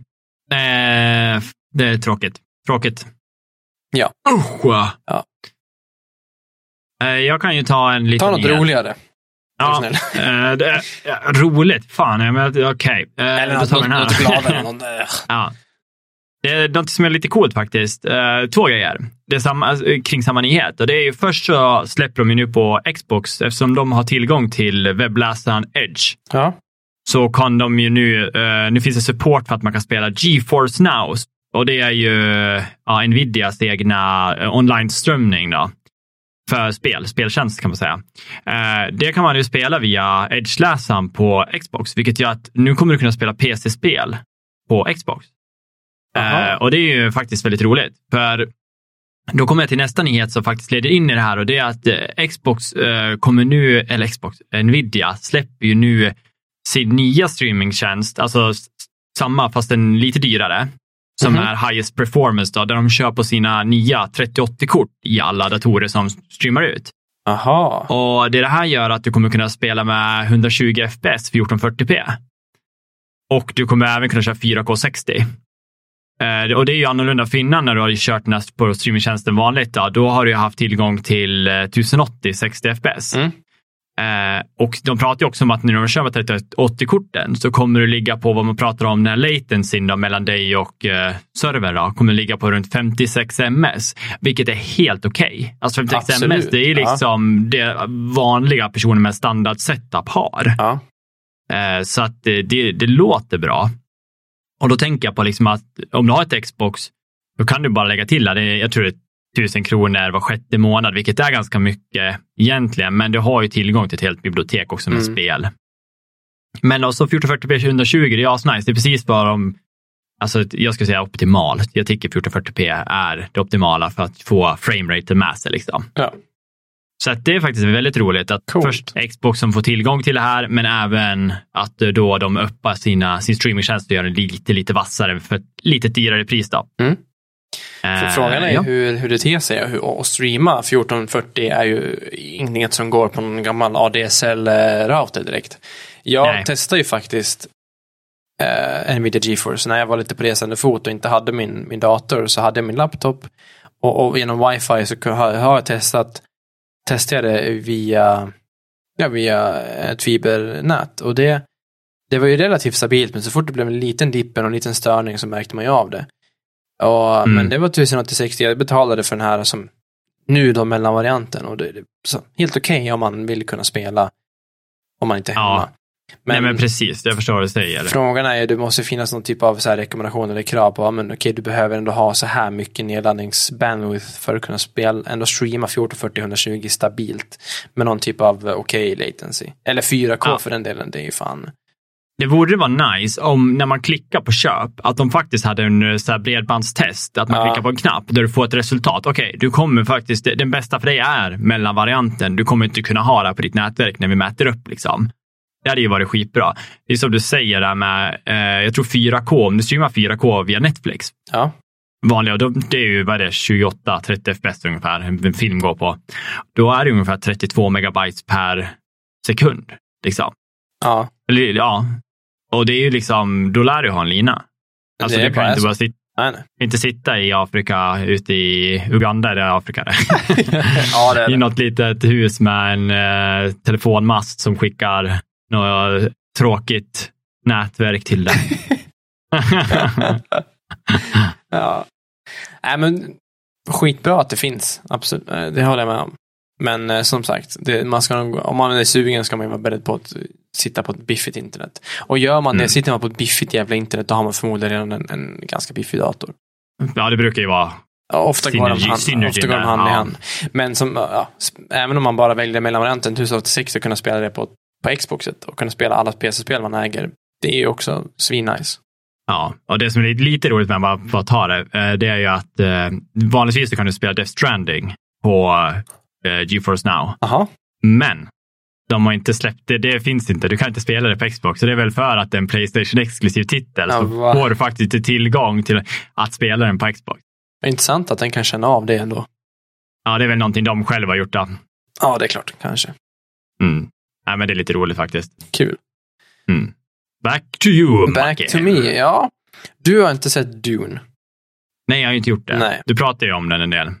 nej det är tråkigt. Tråkigt. Ja. Usch! Ja. Eh, jag kan ju ta en liten... Ta något roligare. Ja, äh, det, ja, roligt. Fan, okej. Okay. Äh, Eller något, något, något gladare. något, ja. Det är något som är lite coolt faktiskt. Två grejer. Det är samma, kring samma nyhet. Och det är ju först så släpper de ju nu på Xbox, eftersom de har tillgång till webbläsaren Edge. Ja. Så kan de ju nu, uh, nu finns det support för att man kan spela GeForce Now. Och det är ju uh, Nvidias egna online-strömning. Då för spel, speltjänst kan man säga. Eh, det kan man ju spela via Edge-läsaren på Xbox, vilket gör att nu kommer du kunna spela PC-spel på Xbox. Eh, och det är ju faktiskt väldigt roligt, för då kommer jag till nästa nyhet som faktiskt leder in i det här och det är att eh, Xbox eh, kommer nu, eller Xbox, Nvidia släpper ju nu sin nya streamingtjänst, alltså samma fast den lite dyrare som mm -hmm. är highest performance, då, där de kör på sina nya 3080-kort i alla datorer som streamar ut. Aha. Och det, det här gör att du kommer kunna spela med 120 FPS 1440p. Och du kommer även kunna köra 4K 60. Eh, och det är ju annorlunda för innan när du har kört näst på streamingtjänsten vanligt. Då, då har du haft tillgång till 1080 60 FPS. Mm. Eh, och de pratar ju också om att när de kör med 3080-korten så kommer det ligga på vad man pratar om när latencyn då, mellan dig och eh, servern då, kommer ligga på runt 56 ms, vilket är helt okej. Okay. Alltså 56 Absolut. ms, det är liksom ja. det vanliga personer med standard setup har. Ja. Eh, så att det, det, det, låter bra. Och då tänker jag på liksom att om du har ett Xbox, då kan du bara lägga till det. Jag tror det är tusen kronor var sjätte månad, vilket är ganska mycket egentligen, men du har ju tillgång till ett helt bibliotek också med mm. spel. Men också 1440p 120, det är asnice. Det är precis vad de, alltså jag skulle säga optimalt. Jag tycker 1440p är det optimala för att få framerate med sig. Liksom. Ja. Så det är faktiskt väldigt roligt att Coolt. först Xbox som får tillgång till det här, men även att då de öppar sina, sin streamingtjänst och gör den lite, lite vassare för ett lite dyrare pris. Då. Mm. För frågan är ja. hur, hur det ter sig och streama 1440 är ju inget som går på någon gammal ADSL-router direkt. Jag Nej. testade ju faktiskt eh, Nvidia GeForce när jag var lite på resande fot och inte hade min, min dator så hade jag min laptop och, och genom wifi så har, har jag testat testade det via, ja, via ett fibernät och det, det var ju relativt stabilt men så fort det blev en liten dipp och en liten störning så märkte man ju av det. Och, mm. Men det var 1080-60, jag betalade för den här som nu då mellanvarianten och det är helt okej okay om man vill kunna spela om man inte är hemma. Ja. Men, Nej, men precis, jag förstår vad du säger. Frågan är ju, det måste finnas någon typ av så här rekommendation eller krav på, men okej, okay, du behöver ändå ha så här mycket nedladdningsbandwidth för att kunna spela, ändå streama 1440 120 stabilt med någon typ av okej okay latency. Eller 4K ja. för den delen, det är ju fan. Det borde vara nice om när man klickar på köp, att de faktiskt hade en eh, så här bredbandstest. Att man ja. klickar på en knapp där du får ett resultat. Okej, okay, du kommer faktiskt, den bästa för dig är mellanvarianten. Du kommer inte kunna ha det på ditt nätverk när vi mäter upp. Liksom. Det hade ju varit skitbra. Det är som du säger där med, eh, jag tror 4K, om du streamar 4K via Netflix. Ja. Vanliga, då, det är ju vad är det, 28-30 FPS ungefär en film går på. Då är det ungefär 32 megabytes per sekund. Liksom. Ja. Eller, ja. Och det är ju liksom, då lär du ha en lina. Alltså du kan inte bara sitta, nej, nej. inte sitta i Afrika, ute i Uganda är det Afrika det. ja, det är det. I något litet hus med en eh, telefonmast som skickar något tråkigt nätverk till dig. ja. Nej, men skitbra att det finns. Absolut. Det håller jag med om. Men eh, som sagt, det, man ska, om man är sugen ska man ju vara beredd på att sitta på ett biffigt internet. Och gör man det, Mm. sitter man på ett biffigt jävla internet, då har man förmodligen redan en, en ganska biffig dator. Ja, det brukar ju vara. Ofta går de hand, synergy ofta går de hand i hand. Men som, ja, även om man bara väljer mellanvarianten 1086 och kunna spela det på, på Xboxet och kunna spela alla PC-spel man äger, det är ju också svinnice. Ja, och det som är lite roligt med att bara, ta det, eh, det är ju att eh, vanligtvis så kan du spela Death Stranding på eh, GeForce Now. Jaha, Men de har inte släppt det. Det finns inte. Du kan inte spela det på Xbox. Så det är väl för att det är en Playstation-exklusiv titel. Ja, så får du faktiskt inte tillgång till att spela den på Xbox. intressant att den kan känna av det ändå. Ja, det är väl någonting de själva har gjort. Då. Ja, det är klart, kanske. Mm. Ja, men det är lite roligt faktiskt. Kul. Mm. Back to you, Back Macke. to me, ja. Du har inte sett Dune. Nej, jag har inte gjort det. Nej. Du pratar ju om den en del.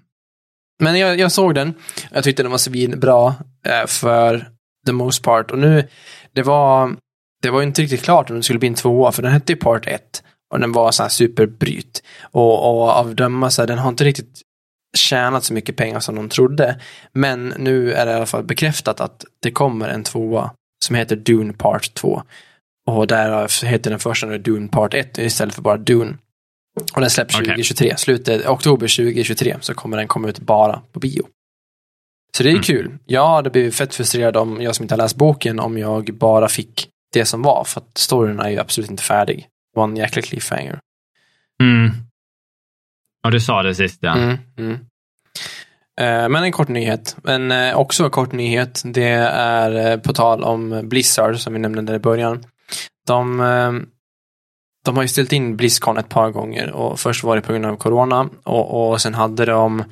Men jag, jag såg den. Jag tyckte den var svinbra eh, för the most part. Och nu, det var, det var inte riktigt klart om det skulle bli en tvåa, för den hette ju part 1. Och den var så här superbryt. Och, och av döma så här, den har inte riktigt tjänat så mycket pengar som de trodde. Men nu är det i alla fall bekräftat att det kommer en tvåa som heter Dune Part 2. Och där heter den första nu Dune Part 1 istället för bara Dune. Och den släpps Okej. 2023, slutet oktober 2023 så kommer den komma ut bara på bio. Så det är Mm. kul. Jag hade blivit fett frustrerad om jag som inte har läst boken om jag bara fick det som var för att storyn är ju absolut inte färdig. Det var en jäkla cliffhanger. Mm. Ja, du sa det sist, ja. Mm, mm. Eh, Men en kort nyhet. Men eh, också en kort nyhet. Det är eh, på tal om Blizzard som vi nämnde där i början. De, de har ju ställt in Blizzcon ett par gånger och först var det på grund av corona och, och sen hade de,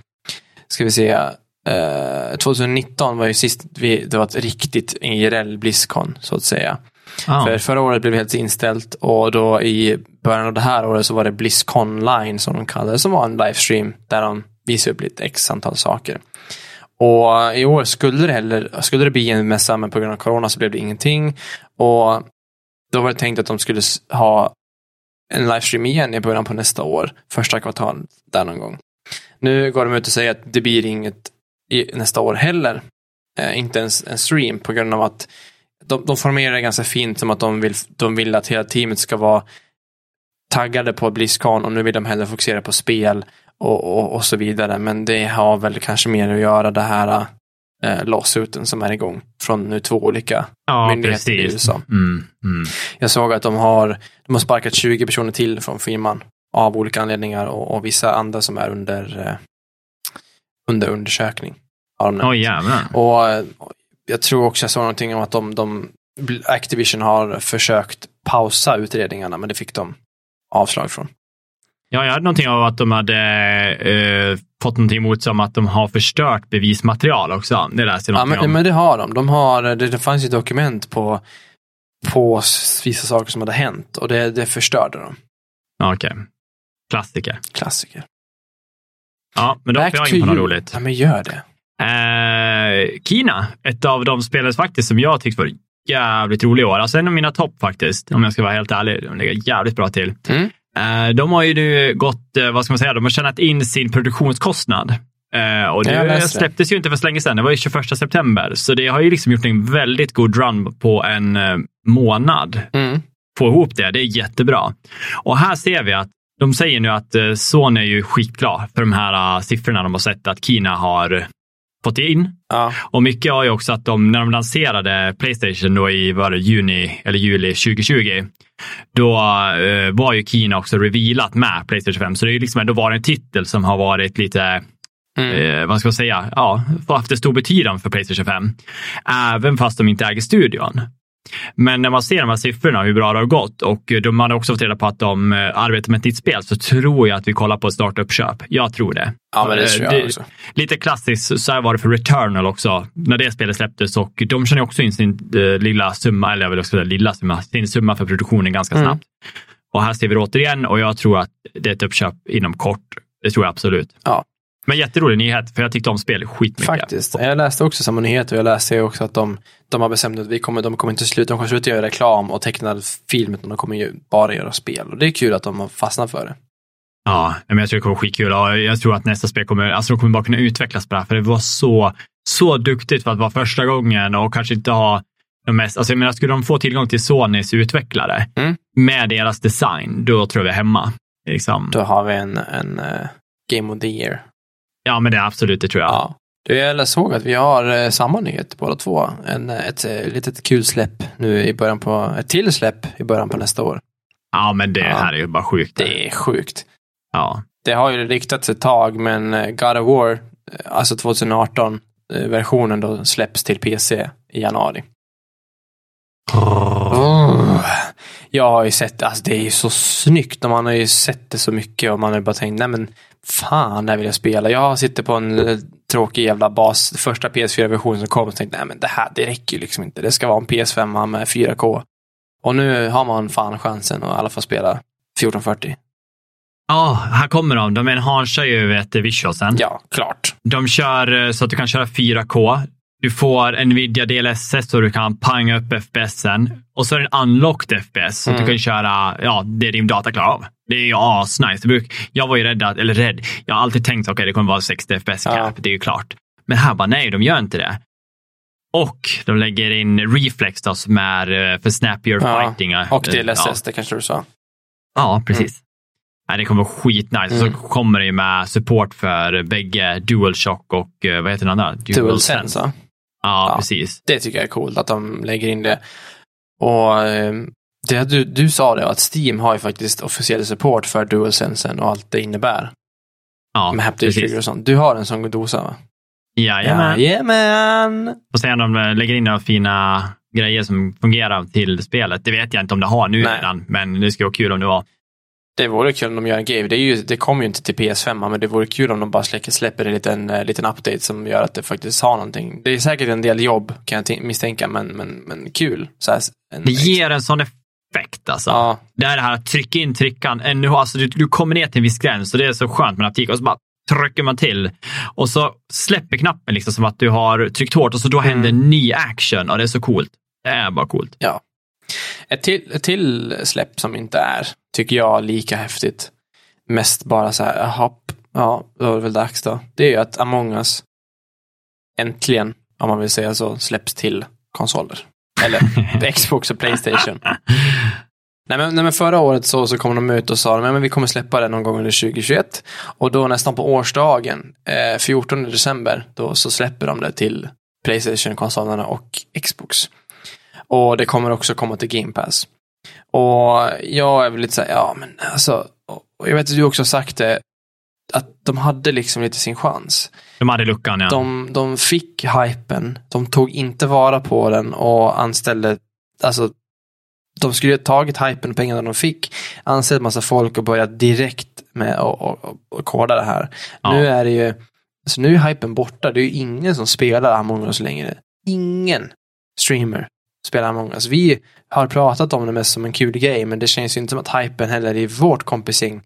ska vi se, eh, 2019 var ju sist vi, det var ett riktigt IRL Blizzcon så att säga. Ja. För förra året blev det helt inställt och då i början av det här året så var det Blizzcon Line som de kallade det, som var en livestream där de visade upp lite x antal saker. Och i år skulle det heller, skulle det bli en mässa men på grund av corona så blev det ingenting. Och då var det tänkt att de skulle ha en livestream igen i början på nästa år, första kvartalet där någon gång. Nu går de ut och säger att det blir inget i nästa år heller. Eh, inte ens en stream på grund av att de, de formerar det ganska fint som att de vill, de vill att hela teamet ska vara taggade på Blizzcon och nu vill de hellre fokusera på spel och, och, och så vidare. Men det har väl kanske mer att göra det här eh, lawsuiten som är igång från nu två olika. ja, myndigheter i precis. USA. Mm, mm. Jag såg att de har, de har sparkat 20 personer till från firman av olika anledningar och, och vissa andra som är under, eh, under undersökning. Har. Oj, jävlar. Och eh, jag tror också jag såg någonting om att de, de Activision har försökt pausa utredningarna men det fick de avslag från. Ja, jag hade någonting av att de hade eh, fått någonting emot som att de har förstört bevismaterial också. Det läste jag Ja, men, om. men det har de. de har, det, det fanns ju dokument på, på vissa saker som hade hänt och det, det förstörde de. Ja, Okej. Klassiker. Klassiker. Ja, men då får jag in på något roligt. Ja, men gör det. Eh, Kina, ett av de spelare faktiskt som jag tyckte var jävligt rolig i år. Alltså en av mina topp faktiskt, om jag ska vara helt ärlig. De ligger jävligt bra till. Mm. Eh, de har ju nu gått, eh, vad ska man säga, de har tjänat in sin produktionskostnad. Eh, och det släpptes ju inte för så länge sedan, det var ju 21 september. Så det har ju liksom gjort en väldigt god run på en eh, månad. Mm. Få ihop det, det är jättebra. Och här ser vi att de säger nu att eh, Sony är ju skitglad för de här siffrorna de har sett att Kina har fått in. Ja. Och mycket var ju också att de, när de lanserade Playstation då i var det juni eller juli 2020, då eh, var ju Kina också revealat med Playstation 5. Så det är liksom ändå varit en titel som har varit lite, Mm. eh, vad ska man säga, ja, haft en stor betydelse för Playstation 5. Även fast de inte äger studion. Men när man ser de här siffrorna, hur bra det har gått och de hade också fått reda på att de eh, arbetar med ett nytt spel, så tror jag att vi kollar på ett startup-köp. Jag tror det. ja, men det Eh, tror jag också. Lite klassiskt, så här var det för Returnal också, när det spelet släpptes och de känner också in sin eh, lilla summa, eller jag vill också säga lilla summa, sin summa för produktionen ganska Mm. snabbt. Och här ser vi det återigen och jag tror att det är ett uppköp inom kort. Det tror jag absolut. Ja. Men jätterolig nyhet, för jag tyckte om spelet skitmycket. Faktiskt. Jag läste också samma nyhet och jag läste också att de, de har bestämt att vi kommer, de kommer inte sluta, de kommer sluta göra reklam och tecknad film, utan de kommer ju bara göra spel. Och det är kul att de har fastnat för det. Ja, men jag tror det kommer vara skitkul jag tror att nästa spel kommer, alltså de kommer bara kunna utvecklas på det här, för det var så, så duktigt för att vara första gången och kanske inte ha de mest, alltså jag menar, skulle de få tillgång till Sonys utvecklare Mm. med deras design, då tror jag vi är hemma. Liksom. Då har vi en, en eh, Game of the Year. Ja, men det är absolut, det tror jag. Ja. Du, jag såg att vi har eh, samma nyhet båda två. En, eh, ett eh, litet kul släpp nu i början på, ett till släpp i början på nästa år. Ja, men det Ja. här är ju bara sjukt. Det är sjukt. Ja. Det har ju riktats ett tag, men God of War, alltså 2018-versionen då släpps till PC i januari. Oh. Jag har ju sett, alltså det är ju så snyggt och man har ju sett det så mycket och man har ju bara tänkt, nej men fan, det här vill jag spela. Jag sitter på en eh, tråkig jävla bas, första PS4-versionen som kom och tänkte, nej men det här, det räcker ju liksom inte. Det ska vara en PS5 med 4K. Och nu har man fan chansen att i alla fall spela 1440. Ja, här kommer de. De enhanchar ju vet, visualsen. Ja, klart. De kör eh, så att du kan köra 4K. Du får Nvidia DLSS så du kan panga upp FPSen. Och så är det en unlocked FPS så Mm. du kan köra ja, det din data klarar av. Det är ju asnice. Jag var ju rädd, att, eller rädd, jag har alltid tänkt att okay, det kommer vara 60 FPS cap, Ja. det är ju klart. Men här bara nej, de gör inte det. Och de lägger in Reflex då, som är eh, för snappier Ja, fighting. Och DLSS, Ja, det kanske du sa. ja precis. Nej, det kommer vara skitnice. Mm. Så kommer det ju med support för bägge DualShock och eh, vad heter den andra? DualSense, va? Ja, precis. Det tycker jag är coolt att de lägger in det. Och eh, det, du, du sa det, att Steam har ju faktiskt officiell support för DualSensen och allt det innebär. Ja, med haptic precis. och sånt. Du har en sån dosa va? Jajamän. Jajamän! Och sen om de lägger in några fina grejer som fungerar till spelet. Det vet jag inte om det har nu Nej. redan, men det skulle vara kul om det var. Det vore kul om de gör en grej. Det, är ju, det kommer ju inte till PS5, men det vore kul om de bara släpper en liten, eh, liten update som gör att det faktiskt har någonting. Det är säkert en del jobb, kan jag misstänka, men, men, men kul. Så här, en, Det ger en sån effekt alltså. Ja, Det är det här att trycka in tryckan. ännu- Alltså, du, du kommer ner till en viss gräns och det är så skönt med aptik. Och så bara trycker man till och så släpper knappen liksom som att du har tryckt hårt och så då Mm. händer ny action och det är så coolt. Det är bara coolt. Ja. Ett till, ett till släpp som inte är, tycker jag, lika häftigt. Mest bara så här, hopp, ja, då är det väl dags då. Det är ju att Among Us äntligen, om man vill säga så, släpps till konsoler. Eller Xbox och Playstation. Nej men, nej men förra året så, så kom de ut och sa att men vi kommer släppa det någon gång under 2021. Och då nästan på årsdagen, eh, 14 december, då så släpper de det till Playstation-konsolerna och Xbox. Och det kommer också komma till Game Pass. Och jag är väl lite så här, ja men alltså, jag vet att du också har sagt det, att de hade liksom lite sin chans. De hade luckan, ja. De, de fick hypen, de tog inte vara på den och anställde, alltså de skulle ha tagit hypen och pengarna de fick, anställt massa folk och börjat direkt med att och, och, och koda det här. Ja. Nu är det ju, alltså nu är hypen borta, det är ju ingen som spelar Among us längre. Ingen streamer spelar Among us. Vi har pratat om det mest som en kul grej, men det känns ju inte som att hypen heller i vårt kompisgäng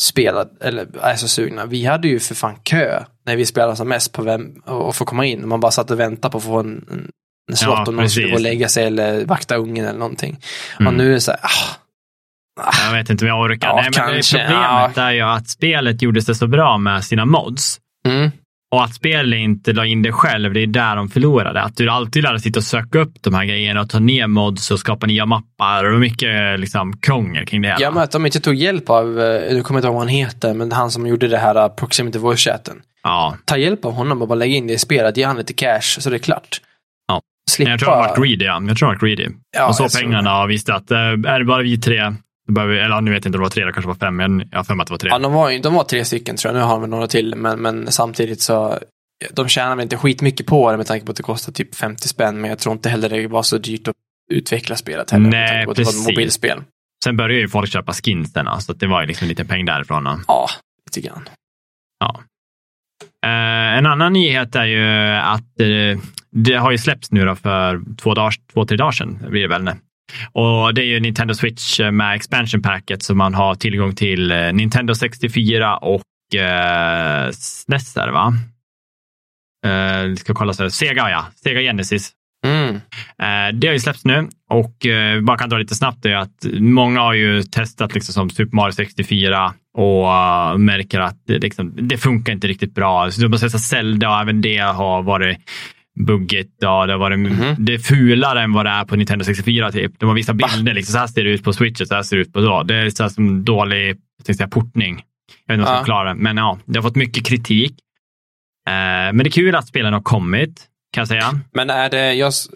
spelar, eller är så sugna. Vi hade ju för fan kö när vi spelade som mest på vem, och få komma in. Man bara satt och väntade på att få en, en, en slott Ja, och någon skulle gå och lägga sig eller vakta ungen eller någonting. Mm. Och nu är det så här, ah, Jag vet inte om jag orkar. Ja, Nej, men det kanske, problemet är ju att spelet gjordes det så bra med sina mods. mm, Och att spelet inte la in det själv, det är där de förlorade. Att du alltid lärde sitta och söka upp de här grejerna och ta ner mods och skapa nya mappar. Och mycket liksom, krångel kring det hela. Ja, men att de inte tog hjälp av, eh, nu kommer jag inte ihåg vad han heter, men han som gjorde det här uh, proximity voice-chatten. ja. Ta hjälp av honom och bara lägga in det i spelet, ge han lite cash så det är klart. Ja. Slippa... Jag tror de var greedy. Ja. Jag tror de var greedy. Ja, och så pengarna och visste att eh, är det bara vi tre, behöver eller nu vet jag inte om det var tre, det kanske var fem, men jag har för mig att det var tre. Ja, de var, de var tre stycken tror jag. Nu har de några till, men, men samtidigt så de tjänar väl inte skitmycket på det med tanke på att det kostar typ 50 spänn, men jag tror inte heller det var så dyrt att utveckla spelet heller. Nej, på precis. mobilspel. Sen började ju folk köpa skinsen, så att det var ju liksom en liten peng därifrån. Ja, lite grann. Eh, en annan nyhet är ju att eh, det har ju släppts nu då för två, dagar, två tre dagar sedan. Blir det väl. Och det är ju Nintendo Switch eh, med expansion packet så man har tillgång till eh, Nintendo 64 och eh, SNES är det va? Eh, ska kolla så här. Sega ja, Sega Genesis. Mm. Eh, det har ju släppts nu och eh, bara kan dra lite snabbt är att många har ju testat liksom som Super Mario 64 och eh, märker att det, liksom, det funkar inte riktigt bra. Så de har testat Zelda och även det har varit buggigt. Ja, det, var det, Mhm. det är fulare än vad det är på Nintendo 64. Typ. De har vissa bilder. Liksom, så här ser det ut på Switch så här ser det ut på då. Det är så här som dålig säga, portning. Jag vet inte om jag Ja. ska klara det. Men ja, det har fått mycket kritik. Eh, men det är kul att spelen har kommit, kan jag säga. Men är det,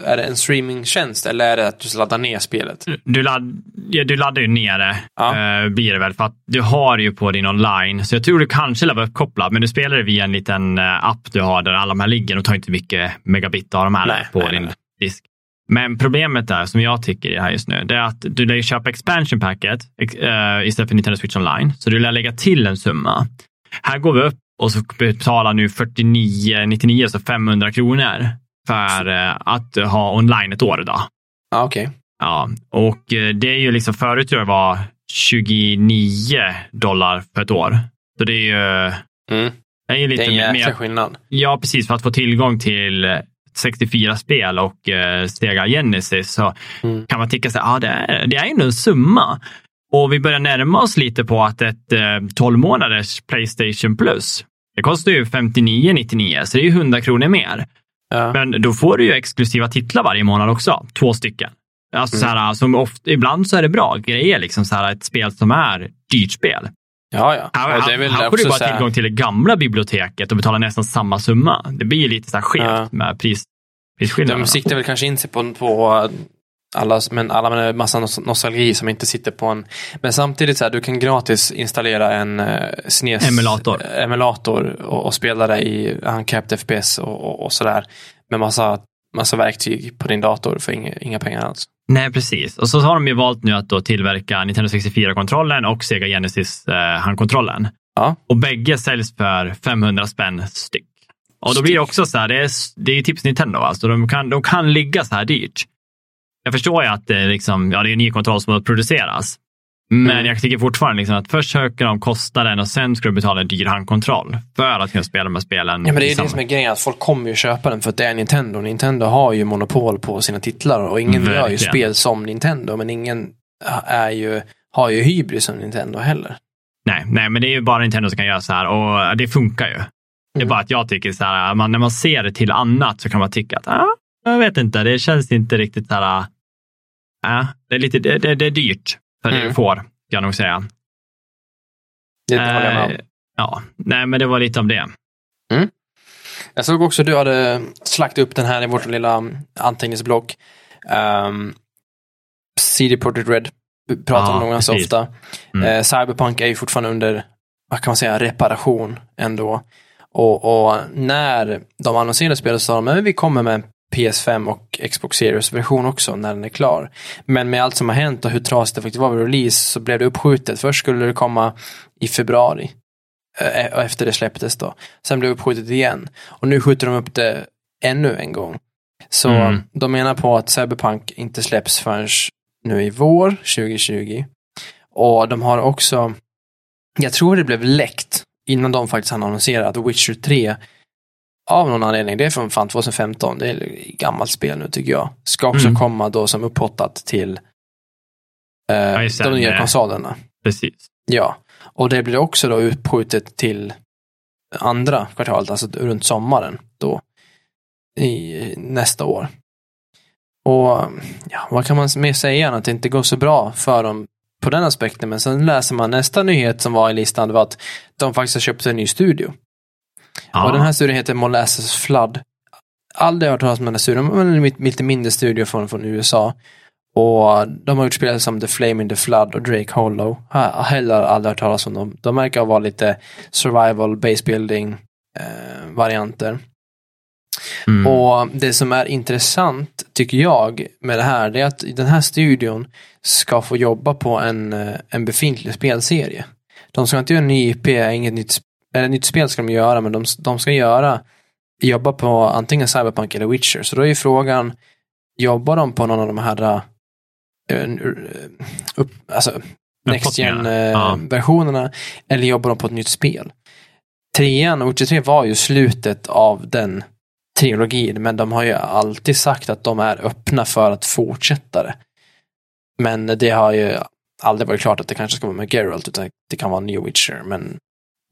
är det en streamingtjänst eller är det att du laddar ner spelet? Du, ladd, ja, du laddar ju ner det, Ja. eh, blir det väl, för att du har ju på din online. Så jag tror du kanske lär vara uppkopplad, men du spelar det via en liten eh, app du har där alla de här ligger och tar inte mycket megabit av de här Nej, på nej, din nej. disk. Men problemet där, som jag tycker är här just nu, det är att du lär köpa expansion packet eh, istället för Nintendo Switch Online. Så du lär lägga till en summa. Här går vi upp och så betalar nu 49,99, så 500 kronor för eh, att ha online ett år. Då. Ja, okej. Ja, och eh, det är ju liksom förut tror jag var 29 dollar för ett år. Så det är ju Mm. det är ju Det lite är en jäkla mer. skillnad. Ja, precis. För att få tillgång till eh, 64-spel och eh, Sega Genesis så Mm. kan man tycka att ah, det, är, det är ändå en summa. Och vi börjar närma oss lite på att ett eh, 12 månaders Playstation Plus, det kostar ju 59,99 så det är ju 100 kronor mer. Ja. Men då får du ju exklusiva titlar varje månad också. Två stycken. Alltså så här, som ofta, ibland så är det bra grejer, liksom så här, ett spel som är dyrt spel. ja, ja. Här, Och det är väl här får du bara här- tillgång till det gamla biblioteket och betala nästan samma summa. Det blir ju lite så här skevt Ja. med pris, prisskillnaderna. De siktar väl kanske in sig på, på alla, men alla med massa nos- nostalgi som inte sitter på en... Men samtidigt så här, du kan gratis installera en uh, SNES Emulator. emulator och, och spela det i uncapped FPS och, och, och sådär. Med massa, massa verktyg på din dator för inga, inga pengar alls. Nej, precis. Och så har de ju valt nu att då tillverka Nintendo 64-kontrollen och Sega Genesis eh. Ja. Och bägge säljs för 500 spänn styck. Och då blir det också så här, det är, det är ju tips Nintendo, alltså de kan, de kan ligga så här dyrt. Jag förstår ju att det är, liksom, ja, det är en ny kontroll som har produceras. Men Mm. jag tycker fortfarande liksom att först söker de kostnaden och sen ska du betala en dyr handkontroll för att kunna spela de här spelen. Ja, men det är ju det som är grejen, att folk kommer ju köpa den för att det är Nintendo. Nintendo har ju monopol på sina titlar och ingen gör ju spel som Nintendo, men ingen är ju, har ju hybris som Nintendo heller. Nej, nej, men det är ju bara Nintendo som kan göra så här och det funkar ju. Det är Mm. bara att jag tycker så här, man, när man ser det till annat så kan man tycka att, ah, jag vet inte, det känns inte riktigt så här, ah, det, är lite, det, det, det är dyrt för det Mm. du får, kan jag nog säga. Det håller jag med om. Eh, Ja, nej, men det var lite om det. Jag såg också att du hade slagit upp den här i vårt lilla anteckningsblock. Um, CD Projekt Red. Pratar Ja, om ganska ofta. Mm. Eh, Cyberpunk är ju fortfarande under, vad kan man säga, reparation ändå. Och, och när de annonserade spelet sa de att vi kommer med en PS5 och Xbox Series-version också när den är klar. Men med allt som har hänt och hur trasigt det faktiskt var vid release så blev det uppskjutet. Först skulle det komma i februari. eh, Och efter det släpptes då. Sen blev det uppskjutet igen. Och nu skjuter de upp det ännu en gång. Så Mm. de menar på att Cyberpunk inte släpps förrän nu i vår 2020. Och de har också, jag tror det blev läckt innan de faktiskt hann annonsera att Witcher 3 av någon anledning, det är från fan 2015, det är gammalt spel nu tycker jag, ska också Mm. komma då som upphottat till eh, det, de nya konsolerna. Precis. Ja, och det blir också då uppskjutet till andra kvartalet, alltså runt sommaren då i nästa år. Och ja, vad kan man mer säga än att det inte går så bra för dem på den aspekten. Men sen läser man nästa nyhet som var i listan, det var att de faktiskt har köpt en ny studio. Ja. Och den här studion heter Molasses Flood. Aldrig hört talas om den här studion, men en lite- mindre studio från, från USA. Och de har gjort spel som The Flame in the Flood och Drake Hollow. Har har heller aldrig hört talas om dem. De verkar vara lite survival, base building eh, varianter. Mm. Och det som är intressant, tycker jag, med det här, det är att den här studion ska få jobba på en, eh, en befintlig spelserie. De ska inte göra en ny IP, inget nytt, eller nytt spel ska de göra, men de, de ska göra, jobba på antingen Cyberpunk eller Witcher. Så då är ju frågan, jobbar de på någon av de här eh, eh, upp, alltså, Next Upphoppningarna. Ja. Gen-versionerna, eller jobbar de på ett nytt spel? Trean och Witcher 3 var ju slutet av den trilogin, men de har ju alltid sagt att de är öppna för att fortsätta det. Men det har ju aldrig varit klart att det kanske ska vara med Geralt, utan det kan vara en ny Witcher, men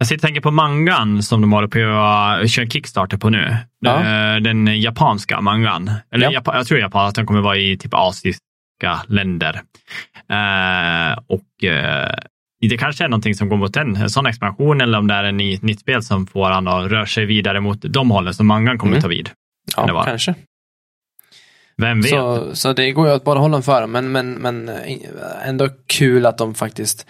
Jag sitter och tänker på mangan som de håller på att köra Kickstarter på nu. Ja. Eh, Den japanska mangan. Eller Ja. Japan, jag tror Japan, att den kommer vara i typ asiska länder. Eh, och eh, det kanske är någonting som går mot en, en sån expansion eller om det är ny, nytt spel som får han att röra sig vidare mot de hållen som mangan kommer Mm. ta vid. Ja, kanske. Vem vet? Så, så det går ju åt båda hållen för men, men, men ändå kul att de faktiskt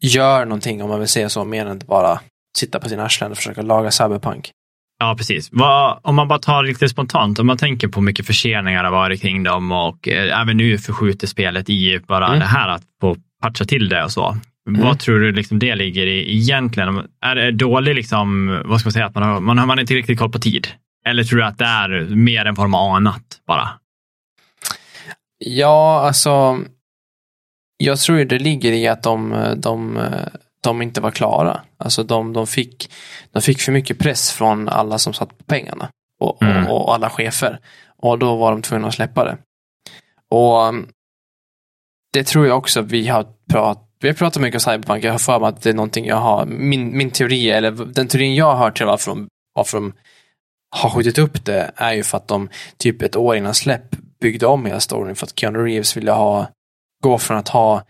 gör någonting om man vill säga så, mer än att bara sitta på sina arslen och försöka laga cyberpunk. Ja, precis. Vad, om man bara tar riktigt spontant, om man tänker på mycket förseningar har varit kring dem och eh, även nu förskjuter spelet i bara Mm. det här att få patcha till det och så. Mm. Vad tror du liksom det ligger i egentligen? Är det dålig, liksom, vad ska man säga, att man har, man har inte riktigt koll på tid? Eller tror du att det är mer vad de har anat bara? Ja, alltså. Jag tror det ligger i att de, de, de inte var klara. Alltså de, de, fick, de fick för mycket press från alla som satt på pengarna. Och, Mm. och, och alla chefer. Och då var de tvungna att släppa det. Och um, det tror jag också vi har pratat vi har pratat mycket om Cyberpunk. Jag har för mig att det är någonting jag har, min, min teori, eller den teorin jag har hört till varför de, varför de har skjutit upp det är ju för att de typ ett år innan släpp byggde om hela storyn för att Keanu Reeves ville ha, gå från att ha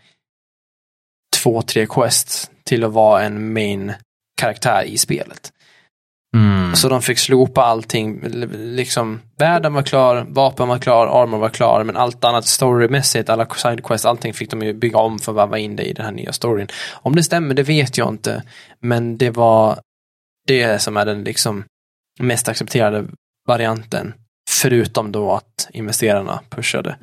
två, tre quests till att vara en main karaktär i spelet. Mm. Så de fick slopa allting, liksom världen var klar, vapen var klar, armor var klar, men allt annat storymässigt, alla sidequests, allting fick de ju bygga om för att varva in det i den här nya storyn. Om det stämmer, det vet jag inte, men det var det som är den liksom mest accepterade varianten, förutom då att investerarna pushade.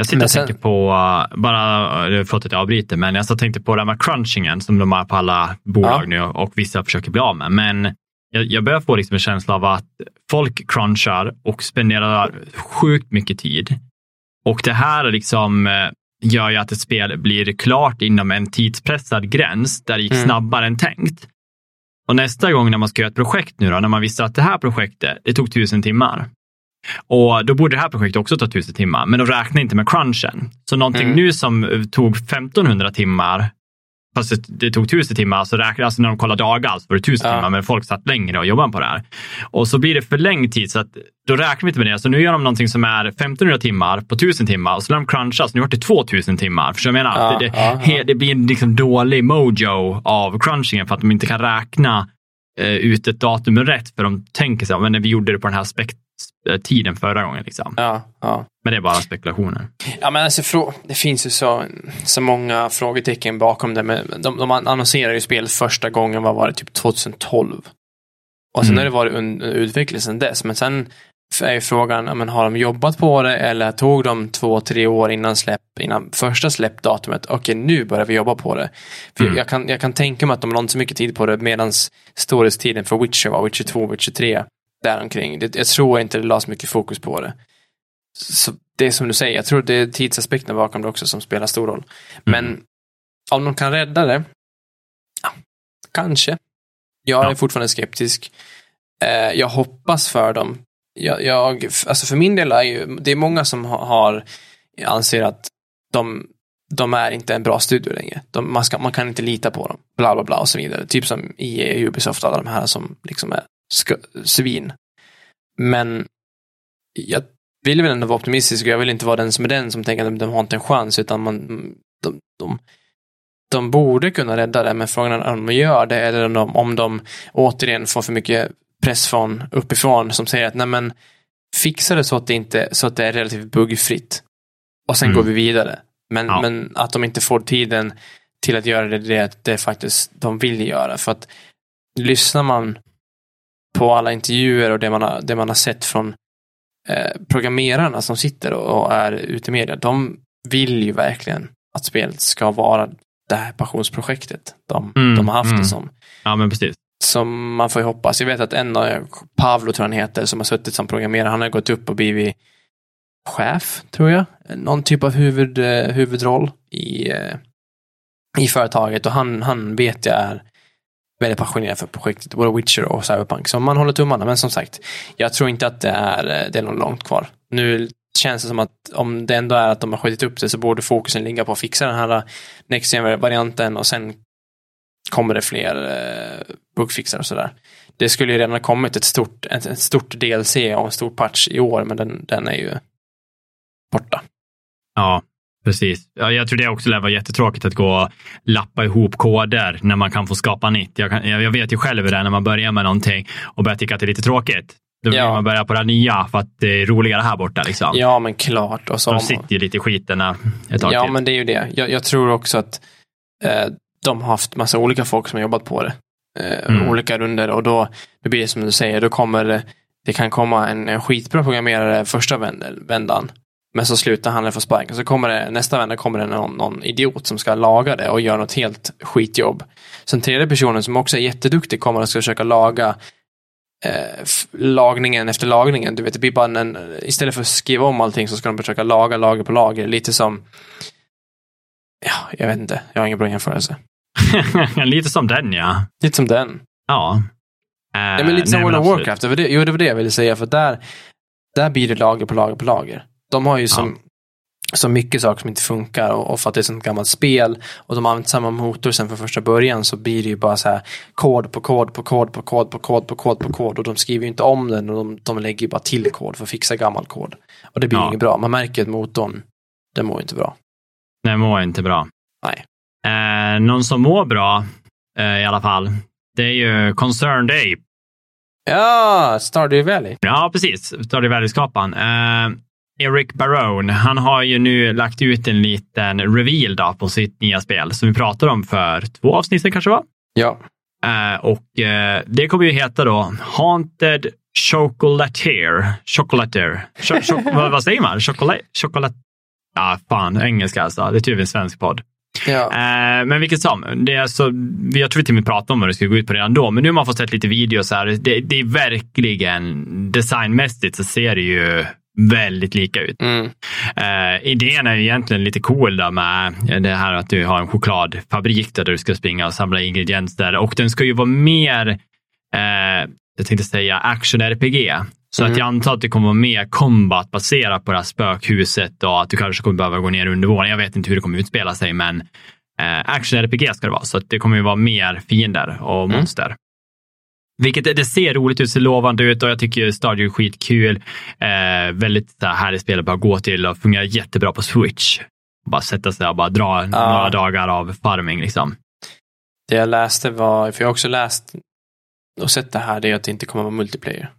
Jag sitter och sen- tänker på, uh, bara, uh, förlåt att jag avbryter, men jag tänkte på det här med crunchingen som de har på alla bolag Ja. nu och vissa försöker bli av med. Men jag, jag börjar få liksom en känsla av att folk crunchar och spenderar sjukt mycket tid. Och det här liksom eh, gör ju att ett spel blir klart inom en tidspressad gräns där det gick Mm. snabbare än tänkt. Och nästa gång när man ska göra ett projekt nu då, när man visste att det här projektet, det tog tusen timmar. Och då borde det här projektet också ta tusen timmar, men de räknar inte med crunchen. Så någonting Mm. nu som eh, tog 1500 timmar, fast det, tog tusen timmar, så räknar, alltså när de kollar dagar så var det tusen Ja. timmar, men folk satt längre och jobbade på det här. Och så blir det förlängd tid, så att då räknar vi inte med det. Så nu gör de någonting som är 1500 timmar på 1000 timmar och så när de crunchar, så nu har det 2000 timmar. Vad jag menar? Ja, det, det, ja, det blir en liksom dålig mojo av crunchingen för att de inte kan räkna eh, ut ett datum rätt, för de tänker sig, men när vi gjorde det på den här spekt- eh, tiden förra gången. Liksom. Ja, ja. Men det är bara spekulationer. Ja, men alltså, det finns ju så, så många frågetecken bakom det. Men de, de annonserade ju spelet första gången, vad var det, typ 2012. Och sen Mm. har det varit under utveckling sedan dess. Men sen är ju frågan, ja, men har de jobbat på det eller tog de två, tre år innan släpp, innan första släppdatumet? Okej, nu börjar vi jobba på det. För Mm. jag, kan, jag kan tänka mig att de inte så mycket tid på det medan storhetstiden för Witcher var Witcher 2, Witcher 3, däromkring. Det, jag tror inte det lades mycket fokus på det. Så det är som du säger, jag tror det är tidsaspekten bakom det också som spelar stor roll. Men Mm. om de kan rädda det, ja, kanske. Jag är Ja. fortfarande skeptisk. Eh, jag hoppas för dem. Jag, jag, alltså för min del är ju, det är många som ha- har, anser att de, de är inte en bra studio längre. De, man, ska, man kan inte lita på dem. Bla bla bla och så vidare. Typ som EA, Ubisoft, alla de här som liksom är svin. Men jag vill väl ändå vara optimistisk och jag vill inte vara den som är den som tänker att de har inte en chans utan man, de, de, de borde kunna rädda det men frågan är om de gör det eller om de, om de återigen får för mycket press från uppifrån som säger att nej men fixa det så att det inte så att det är relativt buggfritt och sen Mm. går vi vidare. Men, Ja. men att de inte får tiden till att göra det, det, det faktiskt de vill göra. För att lyssnar man på alla intervjuer och det man har, det man har sett från eh, programmerarna som sitter och, och är ute i media, de vill ju verkligen att spelet ska vara det här passionsprojektet de, Mm, de har haft mm. det som. Ja, men precis. Som man får ju hoppas. Jag vet att en av, Pavlo tror han heter, som har suttit som programmerare, han har gått upp och blivit chef, tror jag. Någon typ av huvud, eh, huvudroll i, eh, i företaget och han, han vet jag är väldigt passionerad för projektet, både Witcher och Cyberpunk. Så man håller tummarna, men som sagt, jag tror inte att det är, det är något långt kvar. Nu känns det som att om det ändå är att de har skjutit upp det så borde fokusen ligga på att fixa den här Next Gen-varianten och sen kommer det fler eh, bugfixar och sådär. Det skulle ju redan ha kommit ett stort, ett, ett stort DLC och en stor patch i år, men den, den är ju borta. Ja, precis. Ja, jag tror det också lär vara jättetråkigt att gå och lappa ihop koder när man kan få skapa nytt. Jag, kan, jag vet ju själv hur det är när man börjar med någonting och börjar tycka att det är lite tråkigt. Då vill Ja. man börja på det nya för att det är roligare här borta. Liksom. Ja, men klart. Och så De sitter ju lite i skiten ett tag Ja, till. men det är ju det. Jag, jag tror också att eh, de har haft massa olika folk som har jobbat på det. Eh, Mm. Olika runder och då det blir det som du säger, då kommer det, kan komma en, en skitbra programmerare första vänd- vändan. Men så slutar han få sparken. Så kommer det, nästa vända kommer det någon, någon idiot som ska laga det och göra något helt skitjobb. Sen tredje personen som också är jätteduktig kommer att ska försöka laga eh, lagningen efter lagningen. Du vet, det blir bara en, istället för att skriva om allting så ska de försöka laga lager på lager. Lite som Ja, jag vet inte. Jag har ingen bra jämförelse. lite som den, ja. Lite som den. Ja. Eh, Ja, men lite som nej, World of. Warcraft. Det var det, jo, det var det jag ville säga. För där, där blir det lager på lager på lager. De har ju som, så mycket saker som inte funkar och, och för att det är ett gammalt spel och de har använt samma motor sen från första början så blir det ju bara så här kod på kod på kod på kod på kod på kod på kod och de skriver ju inte om den och de, de lägger ju bara till kod för att fixa gammal kod. Och det blir Ja. inget bra. Man märker att motorn, den mår inte bra. Det mår inte bra. Nej. Eh, någon som mår bra eh, i alla fall, det är ju Concerned Ape. Ja, Stardew Valley. Ja, precis. Stardew Valley-skaparen. Eh, Eric Barone, han har ju nu lagt ut en liten reveal då på sitt nya spel som vi pratade om för två avsnitt sedan kanske var. Ja. Eh, och eh, det kommer ju heta då Haunted Chocolatier. Chocolatier. Cho- cho- vad, vad säger man? Chocolate? Ja, fan, engelska alltså. Det är typ en svensk podd. Ja. Eh, men vilket som, det är alltså, vi- jag tror vi till och med pratade om vad det skulle gå ut på redan då, men nu har man fått sett lite videos här. Det, det är verkligen designmässigt så ser det ju väldigt lika ut. Mm. Eh, idén är egentligen lite cool där med det här att du har en chokladfabrik där du ska springa och samla ingredienser och den ska ju vara mer, eh, jag tänkte säga action-RPG. Så Mm. att jag antar att det kommer vara mer combat baserat på det här spökhuset och att du kanske kommer behöva gå ner under våningen. Jag vet inte hur det kommer utspela sig, men eh, action-RPG ska det vara. Så att det kommer ju vara mer fiender och Mm. Vilket det- ser roligt ut, ser lovande ut och jag tycker Stardew är skitkul. Eh, väldigt så här, härligt spel att bara gå till och fungerar jättebra på Switch. Bara sätta sig och bara dra några dagar av farming. Liksom. Det jag läste var, för jag har också läst och sett det här, det är att det inte kommer vara multiplayer.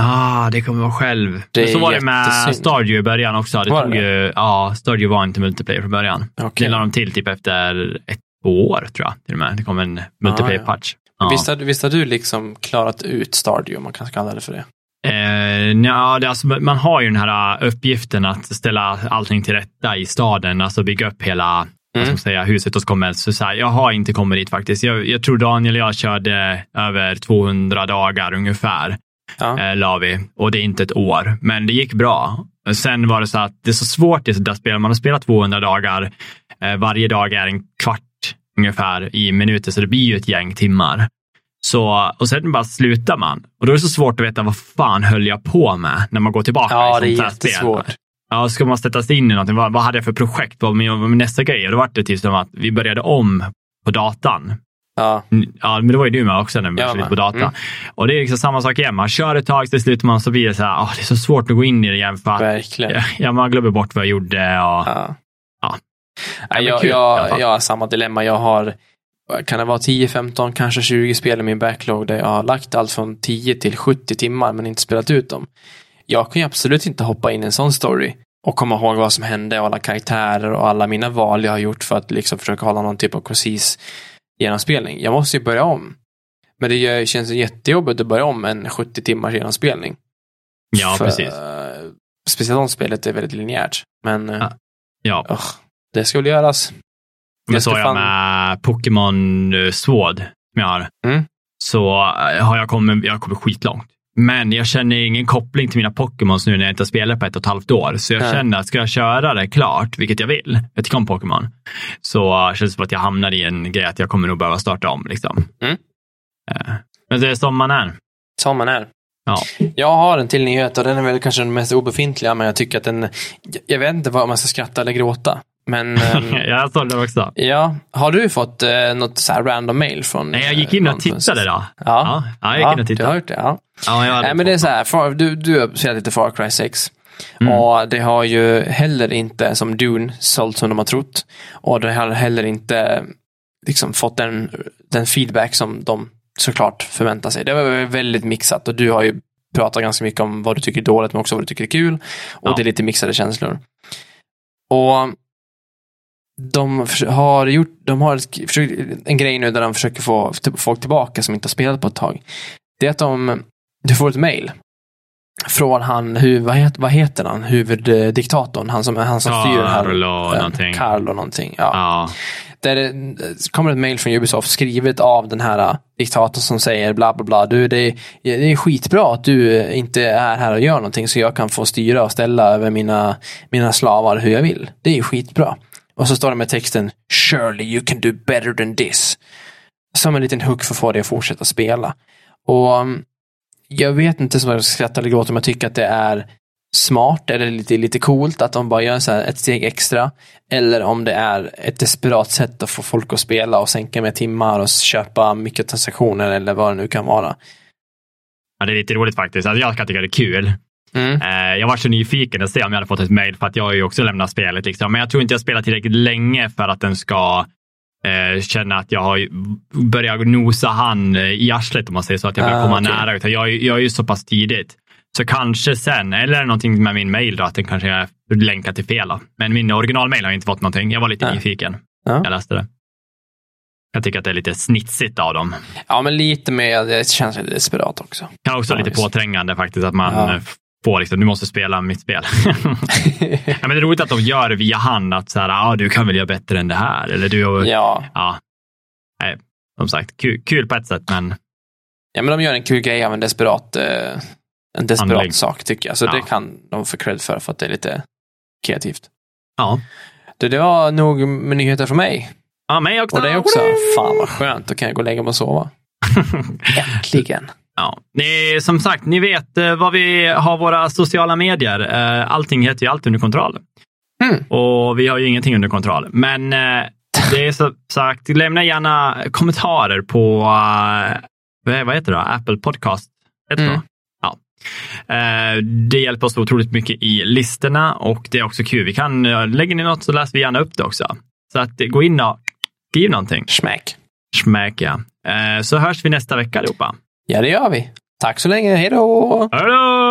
Ah, det kommer vara själv. Det så var det med. Stardew i början också. Det Var tog det? ju, ja, Stardew var inte multiplayer från början. Okej. Det lade de till typ efter ett år, tror jag. Till och med. Det kom en multiplayer-patch. Ja. Visst, har, visst har du liksom klarat ut Stardew, om man kan kalla det för det? Eh, nja, det, alltså, man har ju den här uh, uppgiften att ställa allting till rätta i staden, alltså bygga upp hela Mm. säga, huset och så kommer så, så här, Jag har inte kommit dit faktiskt. Jag, jag tror Daniel och jag körde över 200 dagar ungefär, Ja. eh, la vi. Och det är inte ett år, men det gick bra. Sen var det så att det är så svårt i sådana spel. Man har spelat 200 dagar. Eh, varje dag är en kvart ungefär i minuter, så det blir ju ett gäng timmar. Så, och sen bara slutar man. Och då är det så svårt att veta vad fan höll jag på med när man går tillbaka. Ja, i det är här spel. jättesvårt. Ja, ska man sätta sig in i någonting, vad, vad hade jag för projekt? Vad var min, nästa grej? Och då var det typ som att vi började om på datan. Ja. Ja, men det var ju du med också när vi med. på data. Mm. Och det är liksom samma sak igen. Man kör ett tag, till slut man så blir det så här, ah, det är så svårt att gå in i det igen för att Verkligen. ja, man glömmer bort vad jag gjorde. Och, Ja. Ja. Men jag, kul jag, jag har samma dilemma. Jag har, kan det vara 10, 15, kanske 20 spel i min backlog där jag har lagt allt från 10 till 70 timmar men inte spelat ut dem. Jag kan ju absolut inte hoppa in i en sån story och komma ihåg vad som hände och alla karaktärer och alla mina val jag har gjort för att liksom försöka hålla någon typ av koncis genomspelning. Jag måste ju börja om. Men det känns jättejobbigt att börja om en 70 timmars genomspelning. ja, För, precis. eh, Speciellt om spelet är väldigt linjärt. Men eh, Ja. Ja, det väl göras. men så jag fan- med Pokémon eh, Sword, som jag har, Mm. så eh, har jag kommit, jag har kommit skitlångt. Men jag känner ingen koppling till mina Pokémons nu när jag inte har spelat på ett och ett halvt år. Så jag Nej. känner att ska jag köra det klart, vilket jag vill, jag tycker om Pokémon, så känns det som att jag hamnar i en grej att jag kommer nog behöva starta om. Liksom. Mm. Eh, Men det är som man är. Som man är. Ja. Jag har en till nyhet och den är väl kanske den mest obefintliga, men jag tycker att den... Jag vet inte vad man ska skratta eller gråta. Men ehm, jag såg det också. ja, har du fått eh, något så här random mail från... Nej, jag gick in eh, och tittade då. Ja, Ja, ja, jag gick in och du har gjort det. Ja. Ja, jag Nej, men det är så här, Far, du, du har spelat lite Far Cry 6. Mm. Och det har ju heller inte, som Dune, sålt som de har trott. Och det har heller inte liksom fått den, den feedback som de såklart förväntar sig. Det var väldigt mixat och du har ju pratat ganska mycket om vad du tycker är dåligt men också vad du tycker är kul. Och Ja. det är lite mixade känslor. Och de har gjort, de har en grej nu där de försöker få folk tillbaka som inte har spelat på ett tag. Det är att de, du får ett mail från han, hu, vad, heter, vad heter han, huvuddiktatorn, han som, han som styr den här. Carlo någonting. Carlo någonting. Ja. Ja. Där det det kommer ett mail från Ubisoft skrivet av den här eh, diktatorn som säger bla bla bla. Du, det, det är skitbra att du inte är här och gör någonting så jag kan få styra och ställa över mina, mina slavar hur jag vill. Det är skitbra. Och så står det med texten Surely you can do better than this. Som en liten hook för att få dig att fortsätta spela. Och mm, jag vet inte om jag ska skratta eller gråta om jag tycker att det är smart eller lite, lite coolt att de bara gör så här ett steg extra. Eller om det är ett desperat sätt att få folk att spela och sänka med timmar och köpa mycket transaktioner eller vad det nu kan vara. ja, det är lite roligt faktiskt. Alltså, jag kan tycka det är kul. Mm. Eh, jag var så nyfiken att se om jag hade fått ett mejl för att jag har ju också lämnat spelet. Liksom. Men jag tror inte jag spelat tillräckligt länge för att den ska eh, känna att jag har börjat nosa han eh, i arslet om man säger så, att jag börjar Ah, komma okej. nära. Utan jag, är- jag är ju så pass tidigt. Så kanske sen, eller någonting med min mejl då, att den kanske är länkad till fel. Då. Men min originalmejl har inte fått någonting. Jag var lite Nej. nyfiken. Ja. Jag läste det. Jag tycker att det är lite snitsigt av dem. ja, men lite mer, det känns lite desperat också. Kan också Ja, lite visst. påträngande faktiskt, att man Ja. Får liksom, du måste spela mitt spel. ja, men det är roligt att de gör det via hand, att så här, ah, du kan väl göra bättre än det här. Eller du, ja. ja. Nej, som sagt, kul, kul på ett sätt, men ja, men de gör en kul grej av en desperat, eh, en desperat Handling. sak tycker jag. Så Ja. det kan de få cred för, för att det är lite kreativt. ja. Det, det var nog med nyheter från mig. Ja, mig också. Och det är också, fan vad skönt, då kan jag gå och lägga mig och sova. Äntligen. Ja. Ni, som sagt, ni vet eh, vad vi har våra sociala medier. Eh, Allting heter ju allt under kontroll. Mm. Och vi har ju ingenting under kontroll. Men eh, det är så sagt, lämna gärna kommentarer på, eh, vad heter det? Apple Podcast. Heter Mm. Ja. Det hjälper oss otroligt mycket i listorna och det är också kul. Vi kan, lägger ni något så läser vi gärna upp det också. Så att gå in och skriv någonting. Smack. Smack ja. Så hörs vi nästa vecka allihopa. Ja, det gör vi. Tack så länge. Hej då! Hej då!